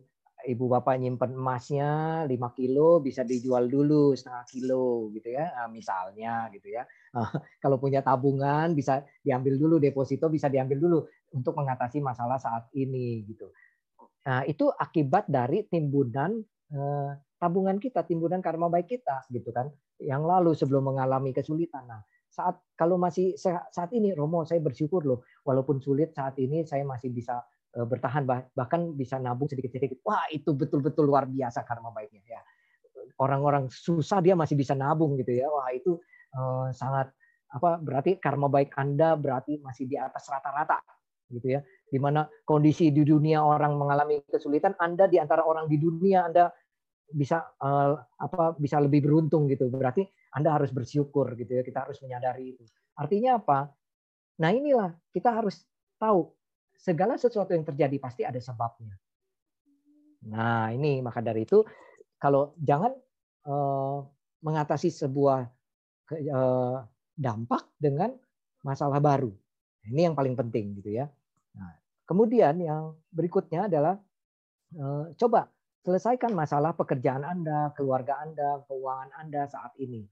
ibu bapak nyimpen emasnya 5 kilo bisa dijual dulu setengah kilo gitu ya nah, misalnya gitu ya kalau punya tabungan bisa diambil dulu deposito bisa diambil dulu untuk mengatasi masalah saat ini gitu nah itu akibat dari timbunan eh, tabungan kita, timbunan karma baik kita gitu kan. Yang lalu sebelum mengalami kesulitan. Nah, saat kalau masih saat ini Romo saya bersyukur loh walaupun sulit saat ini saya masih bisa eh, bertahan bahkan bisa nabung sedikit-sedikit. Wah, itu betul-betul luar biasa karma baiknya ya. Orang-orang susah dia masih bisa nabung gitu ya. Wah, itu uh, sangat apa berarti karma baik Anda berarti masih di atas rata-rata gitu ya. Di mana kondisi di dunia orang mengalami kesulitan, Anda di antara orang di dunia Anda bisa uh, apa bisa lebih beruntung gitu. Berarti Anda harus bersyukur gitu ya. Kita harus menyadari itu. Artinya apa? Nah, inilah kita harus tahu segala sesuatu yang terjadi pasti ada sebabnya. Nah, ini maka dari itu kalau jangan uh, mengatasi sebuah uh, dampak dengan masalah baru. Ini yang paling penting gitu ya. Nah, kemudian yang berikutnya adalah coba Selesaikan masalah pekerjaan Anda, keluarga Anda, keuangan Anda saat ini.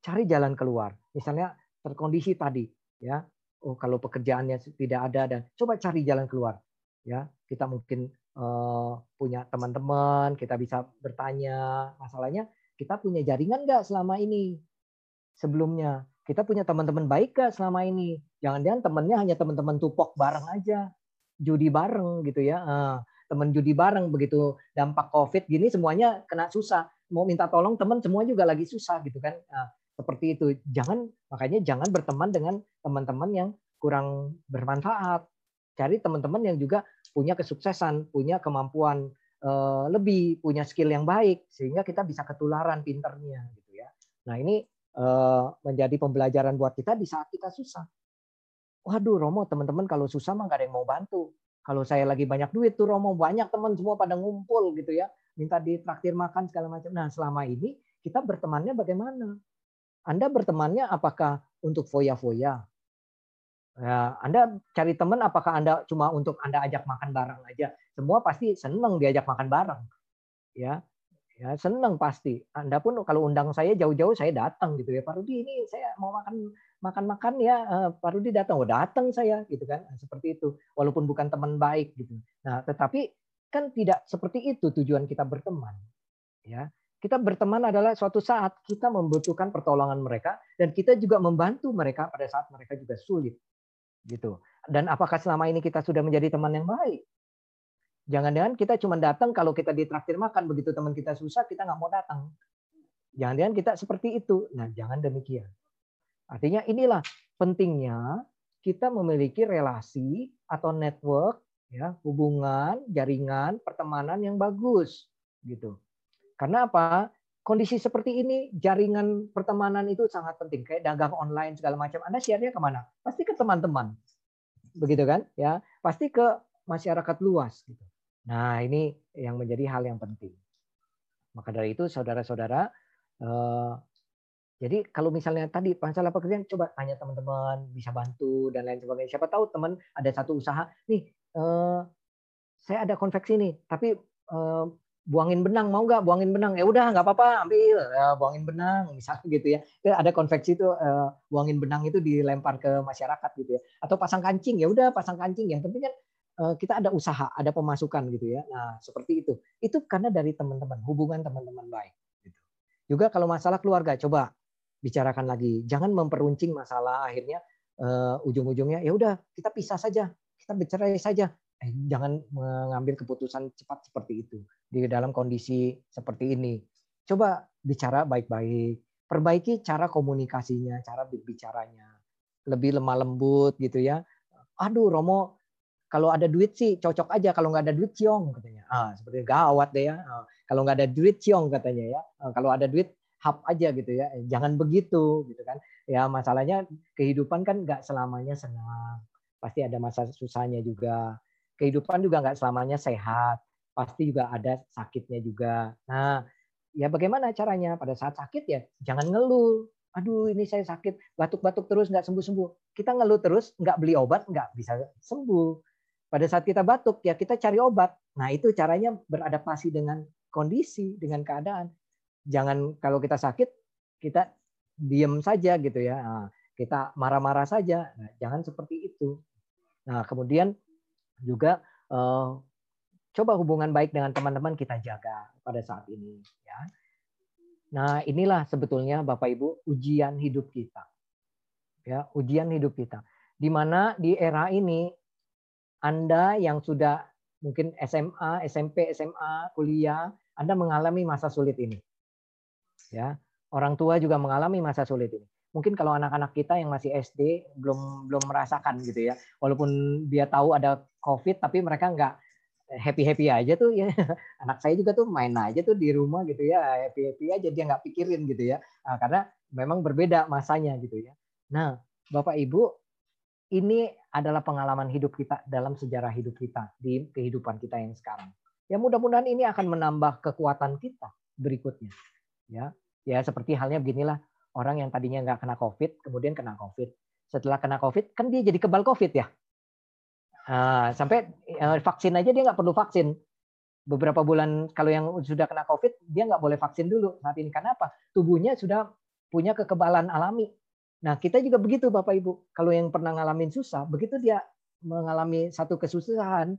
Cari jalan keluar. Misalnya terkondisi tadi, ya. Oh, kalau pekerjaannya tidak ada dan coba cari jalan keluar. Ya, kita mungkin uh, punya teman-teman, kita bisa bertanya. Masalahnya kita punya jaringan nggak selama ini? Sebelumnya kita punya teman-teman baik nggak selama ini? Jangan-jangan temannya hanya teman-teman tupok bareng aja, judi bareng gitu ya. Uh, teman judi bareng begitu dampak covid gini semuanya kena susah. Mau minta tolong teman semua juga lagi susah gitu kan. Nah, seperti itu. Jangan makanya jangan berteman dengan teman-teman yang kurang bermanfaat. Cari teman-teman yang juga punya kesuksesan punya kemampuan uh, lebih punya skill yang baik sehingga kita bisa ketularan pinternya gitu ya. Nah ini uh, menjadi pembelajaran buat kita di saat kita susah. Waduh Romo teman-teman kalau susah mah gak ada yang mau bantu kalau saya lagi banyak duit tuh Romo, banyak teman semua pada ngumpul gitu ya, minta ditraktir makan segala macam. Nah, selama ini kita bertemannya bagaimana? Anda bertemannya apakah untuk foya-foya? Ya, Anda cari teman apakah Anda cuma untuk Anda ajak makan bareng aja? Semua pasti senang diajak makan bareng. Ya, ya senang pasti. Anda pun kalau undang saya jauh-jauh saya datang gitu ya Pak Rudi ini saya mau makan makan-makan ya eh, Pak datang, oh datang saya gitu kan seperti itu walaupun bukan teman baik gitu. Nah tetapi kan tidak seperti itu tujuan kita berteman ya kita berteman adalah suatu saat kita membutuhkan pertolongan mereka dan kita juga membantu mereka pada saat mereka juga sulit gitu dan apakah selama ini kita sudah menjadi teman yang baik Jangan-jangan kita cuma datang kalau kita ditraktir makan, begitu teman kita susah, kita nggak mau datang. Jangan-jangan kita seperti itu. Nah, jangan demikian. Artinya inilah pentingnya kita memiliki relasi atau network, ya hubungan, jaringan, pertemanan yang bagus, gitu. Karena apa? Kondisi seperti ini, jaringan pertemanan itu sangat penting. Kayak dagang online segala macam. Anda share-nya ke mana? Pasti ke teman-teman, begitu kan? Ya, pasti ke masyarakat luas. Gitu. Nah, ini yang menjadi hal yang penting. Maka dari itu, saudara-saudara, eh, jadi kalau misalnya tadi masalah pekerjaan, coba tanya teman-teman, bisa bantu dan lain sebagainya. Siapa tahu teman ada satu usaha, nih, eh, saya ada konveksi nih, tapi eh, buangin benang mau nggak? Buangin benang, ya udah nggak apa-apa, ambil ya, buangin benang, misalnya gitu ya. Ada konveksi itu buangin benang itu dilempar ke masyarakat gitu ya. Atau pasang kancing, ya udah pasang kancing. Yang penting kan Eh, kita ada usaha, ada pemasukan gitu ya. Nah, seperti itu. Itu karena dari teman-teman, hubungan teman-teman baik. Gitu. Juga kalau masalah keluarga, coba bicarakan lagi. Jangan memperuncing masalah akhirnya uh, ujung-ujungnya ya udah kita pisah saja, kita bercerai saja. Eh, jangan mengambil keputusan cepat seperti itu di dalam kondisi seperti ini. Coba bicara baik-baik, perbaiki cara komunikasinya, cara berbicaranya, lebih lemah lembut gitu ya. Aduh, Romo kalau ada duit sih cocok aja, kalau nggak ada duit ciong katanya. Ah, seperti gawat deh ya. Ah, kalau nggak ada duit ciong katanya ya. Ah, kalau ada duit hap aja gitu ya. Jangan begitu gitu kan. Ya masalahnya kehidupan kan nggak selamanya senang. Pasti ada masa susahnya juga. Kehidupan juga nggak selamanya sehat. Pasti juga ada sakitnya juga. Nah, ya bagaimana caranya pada saat sakit ya jangan ngeluh aduh ini saya sakit batuk-batuk terus nggak sembuh-sembuh kita ngeluh terus nggak beli obat nggak bisa sembuh pada saat kita batuk ya kita cari obat. Nah, itu caranya beradaptasi dengan kondisi, dengan keadaan. Jangan kalau kita sakit kita diem saja gitu ya. Nah, kita marah-marah saja. Nah, jangan seperti itu. Nah, kemudian juga eh, coba hubungan baik dengan teman-teman kita jaga pada saat ini ya. Nah, inilah sebetulnya Bapak Ibu ujian hidup kita. Ya, ujian hidup kita. Di mana di era ini anda yang sudah mungkin SMA, SMP, SMA, kuliah, Anda mengalami masa sulit ini. Ya, orang tua juga mengalami masa sulit ini. Mungkin kalau anak-anak kita yang masih SD belum belum merasakan gitu ya. Walaupun dia tahu ada COVID tapi mereka nggak happy happy aja tuh ya anak saya juga tuh main aja tuh di rumah gitu ya happy happy aja dia nggak pikirin gitu ya nah, karena memang berbeda masanya gitu ya nah bapak ibu ini adalah pengalaman hidup kita dalam sejarah hidup kita di kehidupan kita yang sekarang. Ya mudah-mudahan ini akan menambah kekuatan kita berikutnya. Ya, ya seperti halnya beginilah orang yang tadinya nggak kena COVID, kemudian kena COVID. Setelah kena COVID, kan dia jadi kebal COVID ya. Uh, sampai uh, vaksin aja dia nggak perlu vaksin. Beberapa bulan kalau yang sudah kena COVID, dia nggak boleh vaksin dulu saat ini. Karena apa? Tubuhnya sudah punya kekebalan alami Nah, kita juga begitu Bapak Ibu. Kalau yang pernah ngalamin susah, begitu dia mengalami satu kesusahan,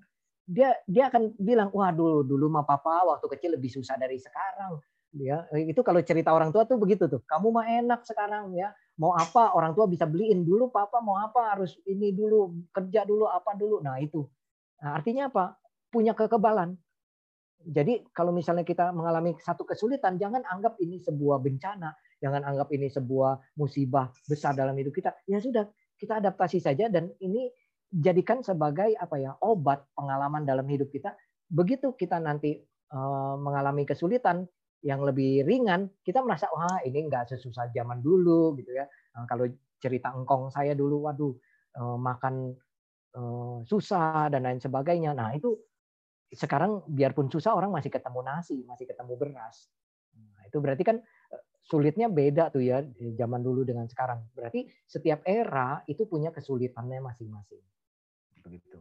dia dia akan bilang, "Wah, dulu dulu mah papa waktu kecil lebih susah dari sekarang." Ya, itu kalau cerita orang tua tuh begitu tuh. Kamu mah enak sekarang ya. Mau apa orang tua bisa beliin dulu papa mau apa harus ini dulu, kerja dulu apa dulu. Nah, itu. Nah, artinya apa? Punya kekebalan. Jadi kalau misalnya kita mengalami satu kesulitan, jangan anggap ini sebuah bencana, Jangan anggap ini sebuah musibah besar dalam hidup kita. Ya sudah, kita adaptasi saja dan ini jadikan sebagai apa ya obat pengalaman dalam hidup kita. Begitu kita nanti uh, mengalami kesulitan yang lebih ringan, kita merasa wah ini nggak sesusah zaman dulu gitu ya. Nah, kalau cerita engkong saya dulu, waduh uh, makan uh, susah dan lain sebagainya. Nah itu sekarang biarpun susah orang masih ketemu nasi, masih ketemu beras. Nah, itu berarti kan sulitnya beda tuh ya zaman dulu dengan sekarang. Berarti setiap era itu punya kesulitannya masing-masing. Begitu.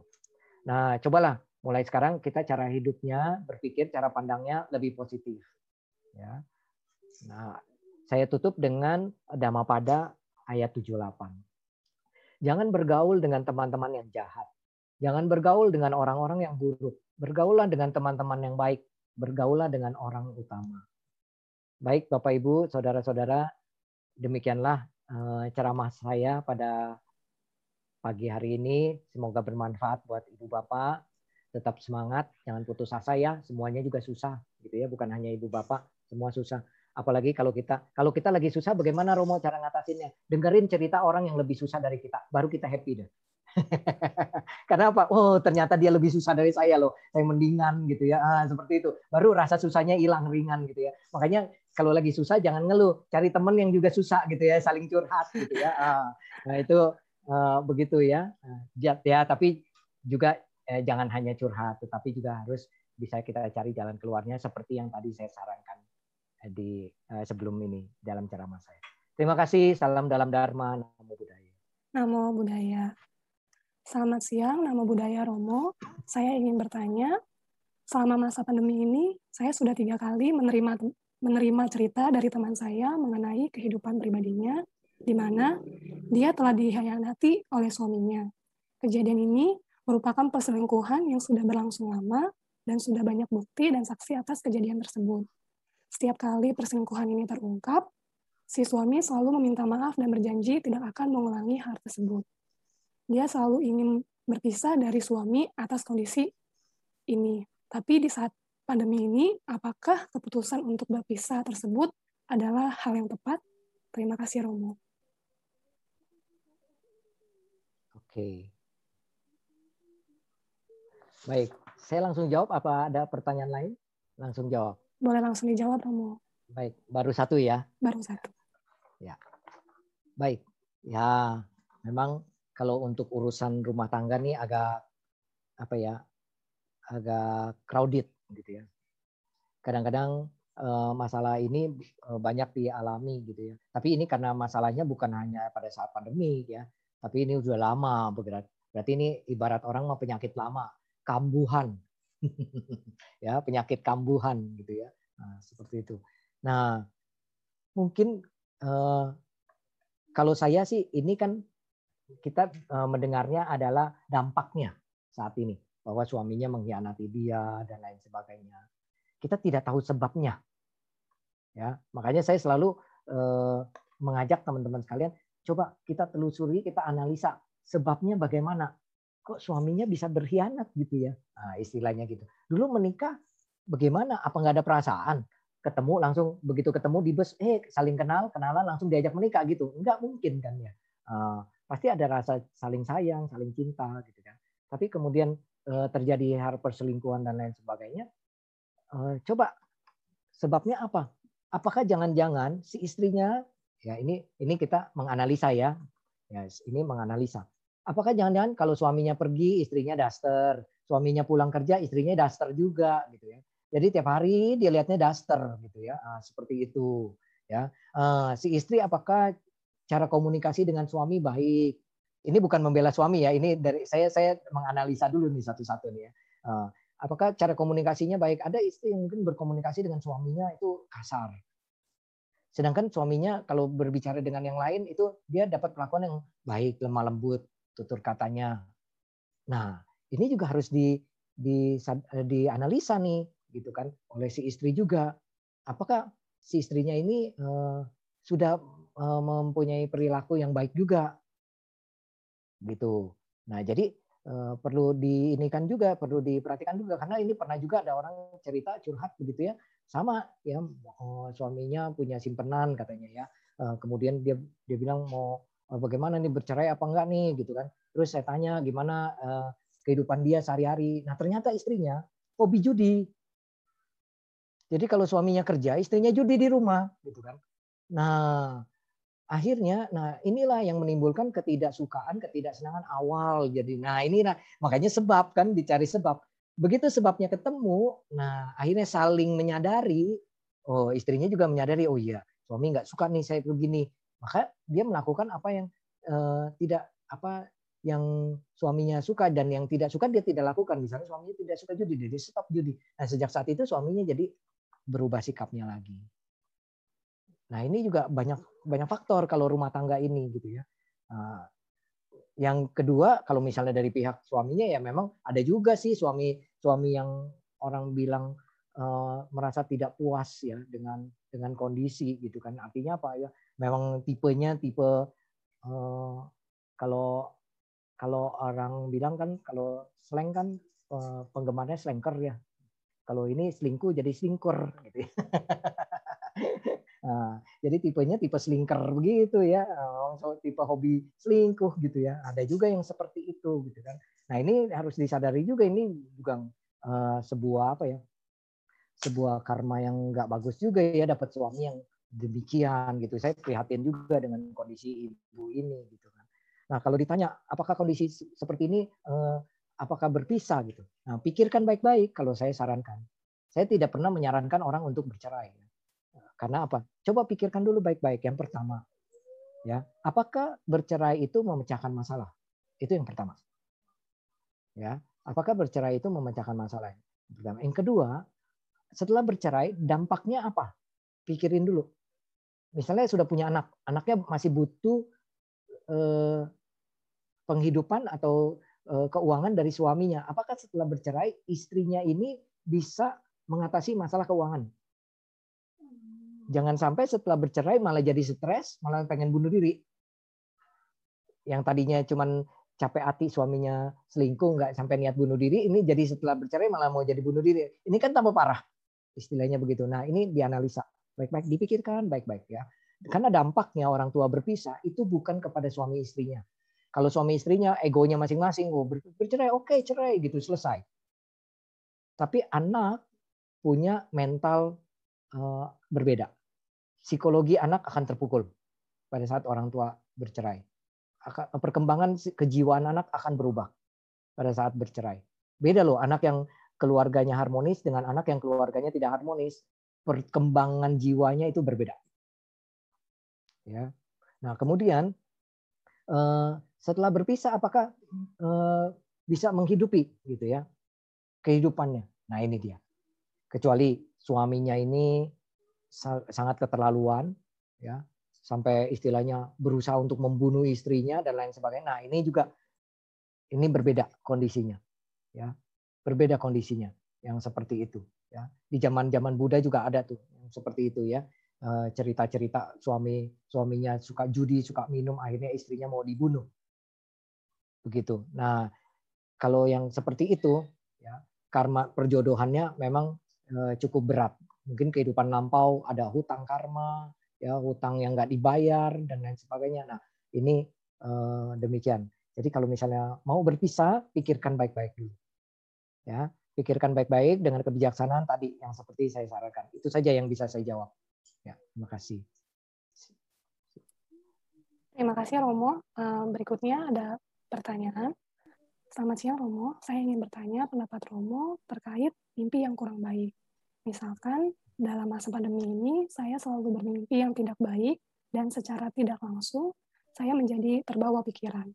Nah, cobalah mulai sekarang kita cara hidupnya, berpikir cara pandangnya lebih positif. Ya. Nah, saya tutup dengan pada ayat 78. Jangan bergaul dengan teman-teman yang jahat. Jangan bergaul dengan orang-orang yang buruk. Bergaulah dengan teman-teman yang baik. Bergaulah dengan orang utama. Baik Bapak Ibu, saudara-saudara, demikianlah eh, ceramah saya pada pagi hari ini. Semoga bermanfaat buat Ibu Bapak. Tetap semangat, jangan putus asa ya. Semuanya juga susah gitu ya, bukan hanya Ibu Bapak, semua susah. Apalagi kalau kita kalau kita lagi susah bagaimana Romo cara ngatasinnya? Dengerin cerita orang yang lebih susah dari kita, baru kita happy deh. Karena apa? Oh, ternyata dia lebih susah dari saya loh. Saya mendingan gitu ya. Ah, seperti itu. Baru rasa susahnya hilang ringan gitu ya. Makanya kalau lagi susah jangan ngeluh. Cari teman yang juga susah gitu ya, saling curhat gitu ya. Ah, nah, itu uh, begitu ya. Ya, ya tapi juga eh, jangan hanya curhat, tetapi juga harus bisa kita cari jalan keluarnya seperti yang tadi saya sarankan di uh, sebelum ini dalam ceramah saya. Terima kasih. Salam dalam Dharma. Namo Buddhaya. Namo Buddhaya. Selamat siang, nama budaya Romo. Saya ingin bertanya, selama masa pandemi ini, saya sudah tiga kali menerima menerima cerita dari teman saya mengenai kehidupan pribadinya, di mana dia telah dihianati oleh suaminya. Kejadian ini merupakan perselingkuhan yang sudah berlangsung lama dan sudah banyak bukti dan saksi atas kejadian tersebut. Setiap kali perselingkuhan ini terungkap, si suami selalu meminta maaf dan berjanji tidak akan mengulangi hal tersebut dia selalu ingin berpisah dari suami atas kondisi ini. Tapi di saat pandemi ini, apakah keputusan untuk berpisah tersebut adalah hal yang tepat? Terima kasih, Romo. Oke. Baik, saya langsung jawab. Apa ada pertanyaan lain? Langsung jawab. Boleh langsung dijawab, Romo. Baik, baru satu ya. Baru satu. Ya, baik. Ya, memang kalau untuk urusan rumah tangga nih agak apa ya, agak crowded gitu ya. Kadang-kadang eh, masalah ini eh, banyak dialami gitu ya. Tapi ini karena masalahnya bukan hanya pada saat pandemi ya, tapi ini sudah lama bergerak. Berarti ini ibarat orang mau penyakit lama kambuhan. Ya, penyakit kambuhan gitu ya. Nah, seperti itu. Nah, mungkin eh, kalau saya sih ini kan kita eh, mendengarnya adalah dampaknya saat ini bahwa suaminya mengkhianati dia dan lain sebagainya. Kita tidak tahu sebabnya. Ya, makanya saya selalu eh, mengajak teman-teman sekalian coba kita telusuri, kita analisa sebabnya bagaimana kok suaminya bisa berkhianat gitu ya. Nah, istilahnya gitu. Dulu menikah bagaimana? Apa nggak ada perasaan? Ketemu langsung begitu ketemu di bus, eh saling kenal, kenalan langsung diajak menikah gitu. Nggak mungkin kan ya. Uh, pasti ada rasa saling sayang, saling cinta gitu kan. Tapi kemudian uh, terjadi hal perselingkuhan dan lain sebagainya. Uh, coba sebabnya apa? Apakah jangan-jangan si istrinya ya ini ini kita menganalisa ya. Ya, ini menganalisa apakah jangan-jangan kalau suaminya pergi istrinya daster, suaminya pulang kerja istrinya daster juga gitu ya. Jadi tiap hari dia lihatnya daster gitu ya. Nah, seperti itu ya. Uh, si istri apakah cara komunikasi dengan suami baik? Ini bukan membela suami ya, ini dari saya saya menganalisa dulu nih satu-satu nih ya. Uh, apakah cara komunikasinya baik? Ada istri yang mungkin berkomunikasi dengan suaminya itu kasar. Sedangkan suaminya kalau berbicara dengan yang lain itu dia dapat perlakuan yang baik, lemah lembut, tutur katanya. Nah, ini juga harus di, di dianalisa nih gitu kan oleh si istri juga. Apakah si istrinya ini uh, sudah uh, mempunyai perilaku yang baik juga? Gitu. Nah, jadi uh, perlu diinikan juga, perlu diperhatikan juga karena ini pernah juga ada orang cerita curhat begitu ya. Sama ya suaminya punya simpenan katanya ya. kemudian dia dia bilang mau bagaimana nih bercerai apa enggak nih gitu kan. Terus saya tanya gimana uh, kehidupan dia sehari-hari. Nah ternyata istrinya hobi judi. Jadi kalau suaminya kerja, istrinya judi di rumah gitu kan. Nah akhirnya, nah inilah yang menimbulkan ketidaksukaan, ketidaksenangan awal. Jadi, nah ini nah makanya sebab kan dicari sebab. Begitu sebabnya ketemu, nah akhirnya saling menyadari. Oh istrinya juga menyadari, oh iya suami nggak suka nih saya begini maka dia melakukan apa yang uh, tidak apa yang suaminya suka dan yang tidak suka dia tidak lakukan. Misalnya suaminya tidak suka judi, dia stop judi. Nah sejak saat itu suaminya jadi berubah sikapnya lagi. Nah ini juga banyak banyak faktor kalau rumah tangga ini gitu ya. Uh, yang kedua kalau misalnya dari pihak suaminya ya memang ada juga sih suami suami yang orang bilang uh, merasa tidak puas ya dengan dengan kondisi gitu kan. Artinya apa ya? Memang tipenya tipe uh, kalau kalau orang bilang kan kalau slang kan uh, penggemarnya slangker ya. Kalau ini selingkuh jadi selingkur gitu. Nah, jadi tipenya tipe selingker begitu ya. So, tipe hobi selingkuh gitu ya. Ada juga yang seperti itu gitu kan. Nah, ini harus disadari juga ini juga uh, sebuah apa ya? sebuah karma yang nggak bagus juga ya dapat suami yang demikian gitu. Saya prihatin juga dengan kondisi ibu ini gitu kan. Nah, kalau ditanya apakah kondisi seperti ini eh, apakah berpisah gitu. Nah, pikirkan baik-baik kalau saya sarankan. Saya tidak pernah menyarankan orang untuk bercerai. Karena apa? Coba pikirkan dulu baik-baik. Yang pertama, ya, apakah bercerai itu memecahkan masalah? Itu yang pertama. Ya, apakah bercerai itu memecahkan masalah? Yang. Yang kedua, setelah bercerai dampaknya apa? Pikirin dulu misalnya sudah punya anak, anaknya masih butuh eh, penghidupan atau eh, keuangan dari suaminya. Apakah setelah bercerai istrinya ini bisa mengatasi masalah keuangan? Jangan sampai setelah bercerai malah jadi stres, malah pengen bunuh diri. Yang tadinya cuman capek hati suaminya selingkuh nggak sampai niat bunuh diri, ini jadi setelah bercerai malah mau jadi bunuh diri. Ini kan tambah parah istilahnya begitu. Nah ini dianalisa baik-baik dipikirkan baik-baik ya. Karena dampaknya orang tua berpisah itu bukan kepada suami istrinya. Kalau suami istrinya egonya masing-masing, oh bercerai, oke okay, cerai gitu selesai. Tapi anak punya mental uh, berbeda. Psikologi anak akan terpukul pada saat orang tua bercerai. Perkembangan kejiwaan anak akan berubah pada saat bercerai. Beda loh anak yang keluarganya harmonis dengan anak yang keluarganya tidak harmonis. Perkembangan jiwanya itu berbeda. Ya. Nah, kemudian uh, setelah berpisah apakah uh, bisa menghidupi gitu ya kehidupannya. Nah, ini dia. Kecuali suaminya ini sangat keterlaluan ya, sampai istilahnya berusaha untuk membunuh istrinya dan lain sebagainya. Nah, ini juga ini berbeda kondisinya. Ya. Berbeda kondisinya yang seperti itu ya. Di zaman-zaman Buddha juga ada tuh seperti itu ya. Eh, cerita-cerita suami suaminya suka judi, suka minum, akhirnya istrinya mau dibunuh. Begitu. Nah, kalau yang seperti itu ya, karma perjodohannya memang eh, cukup berat. Mungkin kehidupan lampau ada hutang karma, ya hutang yang nggak dibayar dan lain sebagainya. Nah ini eh, demikian. Jadi kalau misalnya mau berpisah, pikirkan baik-baik dulu. Ya, pikirkan baik-baik dengan kebijaksanaan tadi yang seperti saya sarankan. Itu saja yang bisa saya jawab. Ya, terima kasih. Terima kasih Romo. Berikutnya ada pertanyaan. Selamat siang Romo, saya ingin bertanya pendapat Romo terkait mimpi yang kurang baik. Misalkan dalam masa pandemi ini saya selalu bermimpi yang tidak baik dan secara tidak langsung saya menjadi terbawa pikiran.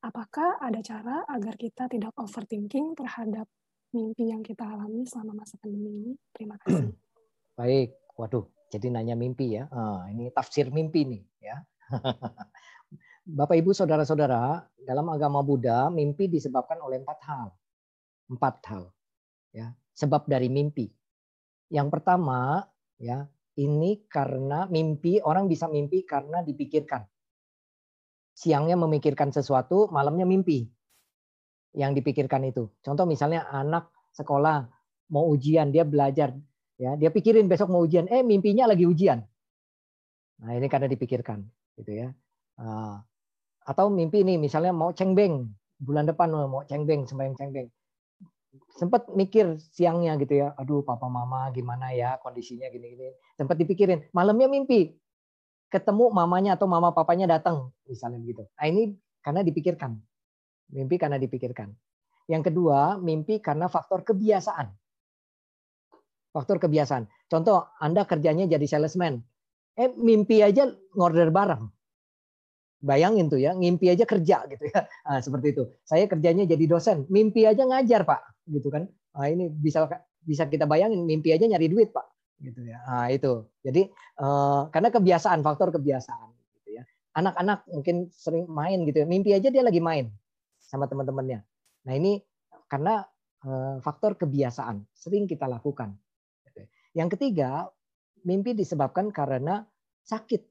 Apakah ada cara agar kita tidak overthinking terhadap mimpi yang kita alami selama masa pandemi ini? Terima kasih. Baik, waduh, jadi nanya mimpi ya. Ah, ini tafsir mimpi nih ya. Bapak Ibu saudara-saudara, dalam agama Buddha mimpi disebabkan oleh empat hal. Empat hal. Ya, sebab dari mimpi. Yang pertama, ya, ini karena mimpi orang bisa mimpi karena dipikirkan. Siangnya memikirkan sesuatu, malamnya mimpi. Yang dipikirkan itu. Contoh misalnya anak sekolah mau ujian, dia belajar, ya, dia pikirin besok mau ujian, eh mimpinya lagi ujian. Nah, ini karena dipikirkan, gitu ya. Ah, atau mimpi nih misalnya mau cengbeng bulan depan mau cengbeng sembahyang cengbeng sempat mikir siangnya gitu ya aduh papa mama gimana ya kondisinya gini gini sempat dipikirin malamnya mimpi ketemu mamanya atau mama papanya datang misalnya gitu nah ini karena dipikirkan mimpi karena dipikirkan yang kedua mimpi karena faktor kebiasaan faktor kebiasaan contoh anda kerjanya jadi salesman eh mimpi aja ngorder barang Bayangin tuh ya, ngimpi aja kerja gitu ya. Nah, seperti itu. Saya kerjanya jadi dosen, mimpi aja ngajar, Pak, gitu kan. Nah, ini bisa bisa kita bayangin mimpi aja nyari duit, Pak, gitu ya. Nah, itu. Jadi eh, karena kebiasaan, faktor kebiasaan gitu ya. Anak-anak mungkin sering main gitu ya. Mimpi aja dia lagi main sama teman-temannya. Nah, ini karena eh, faktor kebiasaan sering kita lakukan. Yang ketiga, mimpi disebabkan karena sakit.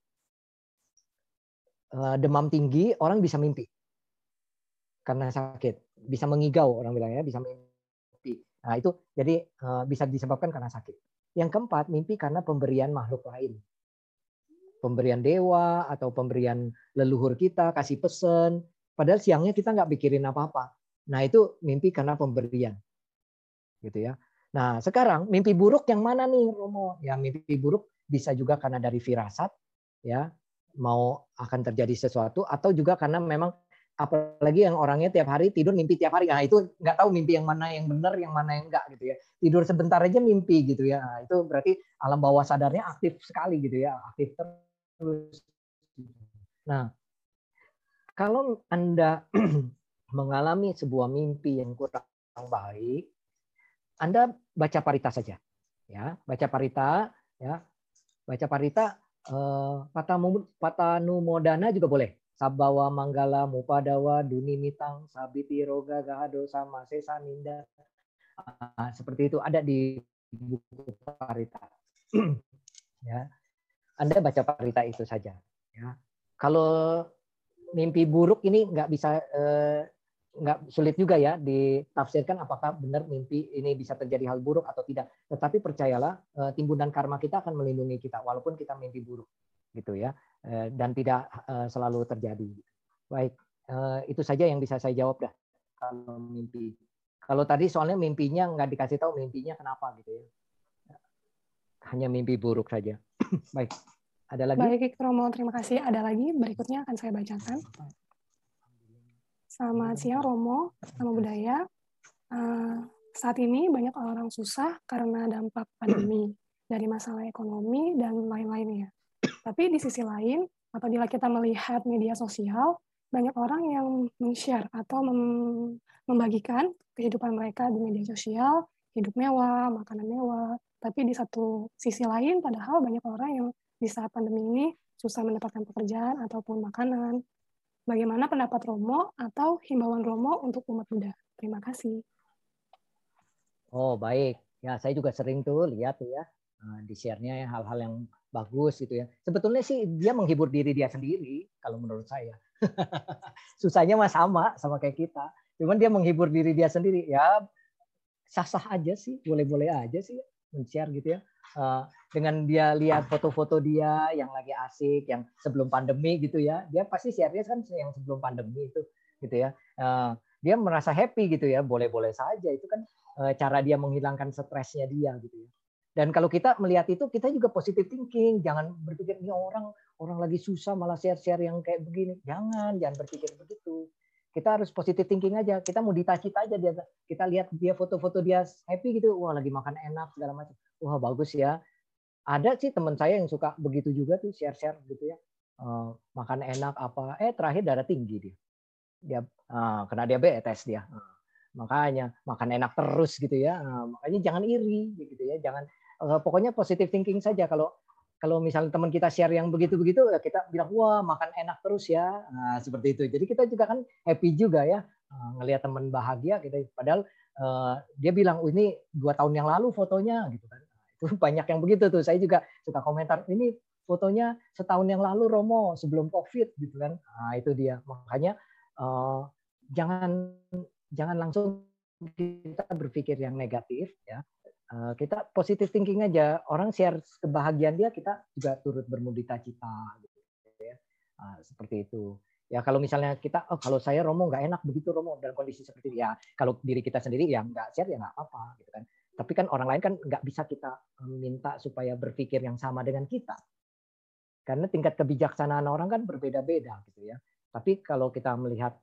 Eh, demam tinggi orang bisa mimpi. Karena sakit. Bisa mengigau orang bilang ya bisa mimpi. Nah itu jadi eh, bisa disebabkan karena sakit. Yang keempat mimpi karena pemberian makhluk lain. Pemberian dewa atau pemberian leluhur kita kasih pesan padahal siangnya kita nggak pikirin apa-apa. Nah itu mimpi karena pemberian. Gitu ya. Nah sekarang mimpi buruk yang mana nih Romo? Ya mimpi buruk bisa juga karena dari firasat ya. Mau akan terjadi sesuatu atau juga karena memang apalagi yang orangnya tiap hari tidur mimpi tiap hari. Nah itu nggak tahu mimpi yang mana yang benar yang mana yang enggak gitu ya. Tidur sebentar aja mimpi gitu ya. Nah, itu berarti alam bawah sadarnya aktif sekali gitu ya. Aktif terus. Nah kalau anda mengalami sebuah mimpi yang kurang baik anda baca parita saja ya baca parita ya baca parita Eh, Patanu Modana juga boleh. Sabawa Manggala Mupadawa Duni Mitang Sabiti Roga Gahado sama Sesa Ninda. Ah, seperti itu ada di buku Parita. ya. Anda baca Parita itu saja. Ya. Kalau mimpi buruk ini nggak bisa eh, nggak sulit juga ya ditafsirkan apakah benar mimpi ini bisa terjadi hal buruk atau tidak. Tetapi percayalah eh, timbunan karma kita akan melindungi kita walaupun kita mimpi buruk gitu ya eh, dan tidak eh, selalu terjadi. Baik, itu saja yang bisa saya jawab dah kalau mimpi. Kalau tadi soalnya mimpinya nggak dikasih tahu mimpinya kenapa gitu ya. Hanya mimpi buruk saja. Baik. Ada lagi? Baik, Romo. Terima kasih. Ada lagi. Berikutnya akan saya bacakan. Selamat siang, Romo. Nama budaya. Uh, saat ini banyak orang susah karena dampak pandemi dari masalah ekonomi dan lain-lainnya. Tapi di sisi lain, apabila kita melihat media sosial, banyak orang yang men-share atau membagikan kehidupan mereka di media sosial, hidup mewah, makanan mewah. Tapi di satu sisi lain, padahal banyak orang yang di saat pandemi ini susah mendapatkan pekerjaan ataupun makanan. Bagaimana pendapat Romo atau himbauan Romo untuk umat Buddha? Terima kasih. Oh, baik. Ya, saya juga sering tuh lihat tuh ya eh, di share-nya ya, hal-hal yang bagus gitu ya. Sebetulnya sih dia menghibur diri dia sendiri kalau menurut saya. Susahnya mah sama sama kayak kita. Cuman dia menghibur diri dia sendiri. Ya sah-sah aja sih, boleh-boleh aja sih men-share gitu ya. Uh, dengan dia lihat foto-foto dia yang lagi asik, yang sebelum pandemi gitu ya, dia pasti share-nya kan yang sebelum pandemi itu gitu ya. Uh, dia merasa happy gitu ya, boleh-boleh saja itu kan uh, cara dia menghilangkan stresnya dia gitu ya. Dan kalau kita melihat itu, kita juga positive thinking. Jangan berpikir ini orang orang lagi susah malah share-share yang kayak begini. Jangan, jangan berpikir begitu. Kita harus positive thinking aja. Kita mau ditacit aja dia. Kita lihat dia foto-foto dia happy gitu. Wah lagi makan enak segala macam. Wah bagus ya. Ada sih teman saya yang suka begitu juga tuh share-share gitu ya. Uh, makan enak apa. Eh terakhir darah tinggi dia. Dia uh, kena diabetes dia. Uh, makanya makan enak terus gitu ya. Makanya jangan iri gitu ya. Jangan pokoknya positive thinking saja kalau kalau misalnya teman kita share yang begitu-begitu ya kita bilang wah makan enak terus ya nah, seperti itu jadi kita juga kan happy juga ya ngelihat teman bahagia gitu padahal dia bilang oh, ini dua tahun yang lalu fotonya gitu kan banyak yang begitu tuh. Saya juga suka komentar ini fotonya setahun yang lalu Romo sebelum covid gitu kan. Nah, itu dia. Makanya uh, jangan jangan langsung kita berpikir yang negatif ya. Eh, kita positive thinking aja. Orang share kebahagiaan dia kita juga turut bermudita cita gitu ya. Uh, seperti itu. Ya kalau misalnya kita oh kalau saya Romo nggak enak begitu Romo dalam kondisi seperti ini ya kalau diri kita sendiri ya nggak share ya nggak apa-apa gitu kan tapi kan orang lain kan nggak bisa kita eh, minta supaya berpikir yang sama dengan kita karena tingkat kebijaksanaan orang kan berbeda-beda gitu ya tapi kalau kita melihat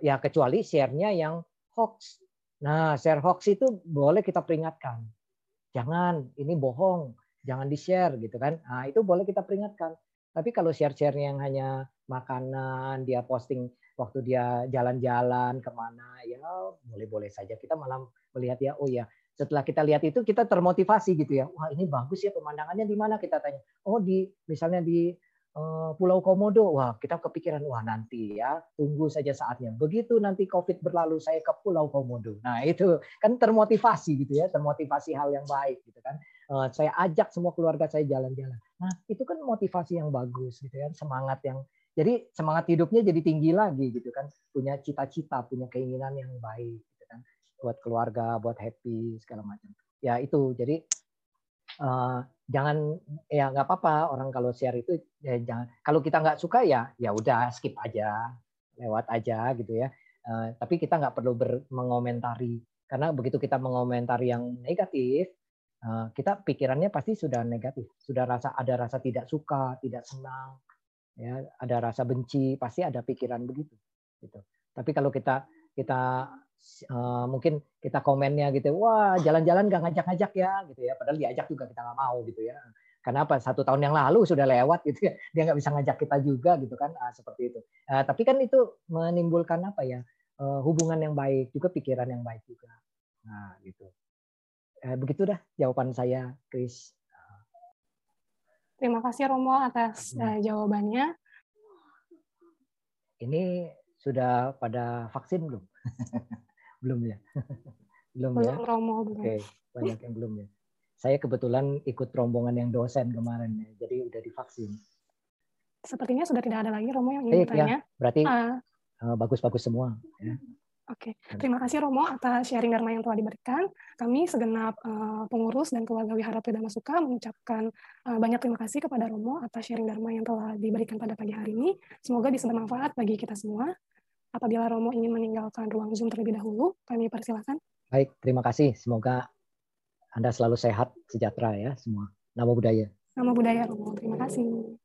ya kecuali share-nya yang hoax Nah, share hoax itu boleh kita peringatkan. Jangan, ini bohong, jangan di-share gitu kan. Nah, itu boleh kita peringatkan. Tapi kalau share-share yang hanya makanan, dia posting waktu dia jalan-jalan ke mana, ya boleh-boleh saja. Kita malah melihat ya, oh ya, setelah kita lihat itu kita termotivasi gitu ya. Wah ini bagus ya pemandangannya di mana kita tanya. Oh di misalnya di Eh, Pulau Komodo, wah kita kepikiran, wah nanti ya, tunggu saja saatnya. Begitu nanti COVID berlalu, saya ke Pulau Komodo. Nah itu kan termotivasi gitu ya, termotivasi hal yang baik gitu kan. Eh, saya ajak semua keluarga saya jalan-jalan. Nah itu kan motivasi yang bagus gitu kan, semangat yang jadi semangat hidupnya jadi tinggi lagi gitu kan, punya cita-cita, punya keinginan yang baik buat keluarga, buat happy segala macam. Ya itu, jadi uh, jangan ya nggak apa-apa. Orang kalau share itu ya jangan. Kalau kita nggak suka ya ya udah skip aja lewat aja gitu ya. Uh, tapi kita nggak perlu ber, mengomentari. Karena begitu kita mengomentari yang negatif uh, kita pikirannya pasti sudah negatif. Sudah rasa ada rasa tidak suka tidak senang ya. Ada rasa benci pasti ada pikiran begitu gitu. Tapi kalau kita kita uh, mungkin kita komennya gitu, wah jalan-jalan nggak ngajak-ngajak ya, gitu ya. Padahal diajak juga kita nggak mau gitu ya. Karena apa? Satu tahun yang lalu sudah lewat gitu ya, dia nggak bisa ngajak kita juga gitu kan, uh, seperti itu. Uh, tapi kan itu menimbulkan apa ya? Uh, hubungan yang baik juga, pikiran yang baik juga. Nah, gitu. Uh, begitu dah jawaban saya, Chris. Terima kasih Romo atas uh, jawabannya. Ini sudah pada vaksin belum? belum ya? belum, belum ya? Romo belum. Oke, banyak yang belum ya. Saya kebetulan ikut rombongan yang dosen kemarin ya, jadi udah divaksin. Sepertinya sudah tidak ada lagi Romo yang ingin bertanya. Ya, berarti ah. eh, bagus-bagus uh, semua. Ya. Oke, terima kasih Romo atas sharing Dharma yang telah diberikan. Kami segenap uh, pengurus dan keluarga Wihara Peda Masuka mengucapkan uh, banyak terima kasih kepada Romo atas sharing Dharma yang telah diberikan pada pagi hari ini. Semoga bisa bermanfaat bagi kita semua. Apabila Romo ingin meninggalkan ruang Zoom terlebih dahulu, kami persilakan. Baik, terima kasih. Semoga Anda selalu sehat, sejahtera ya semua. Nama budaya. Nama budaya Romo, terima kasih.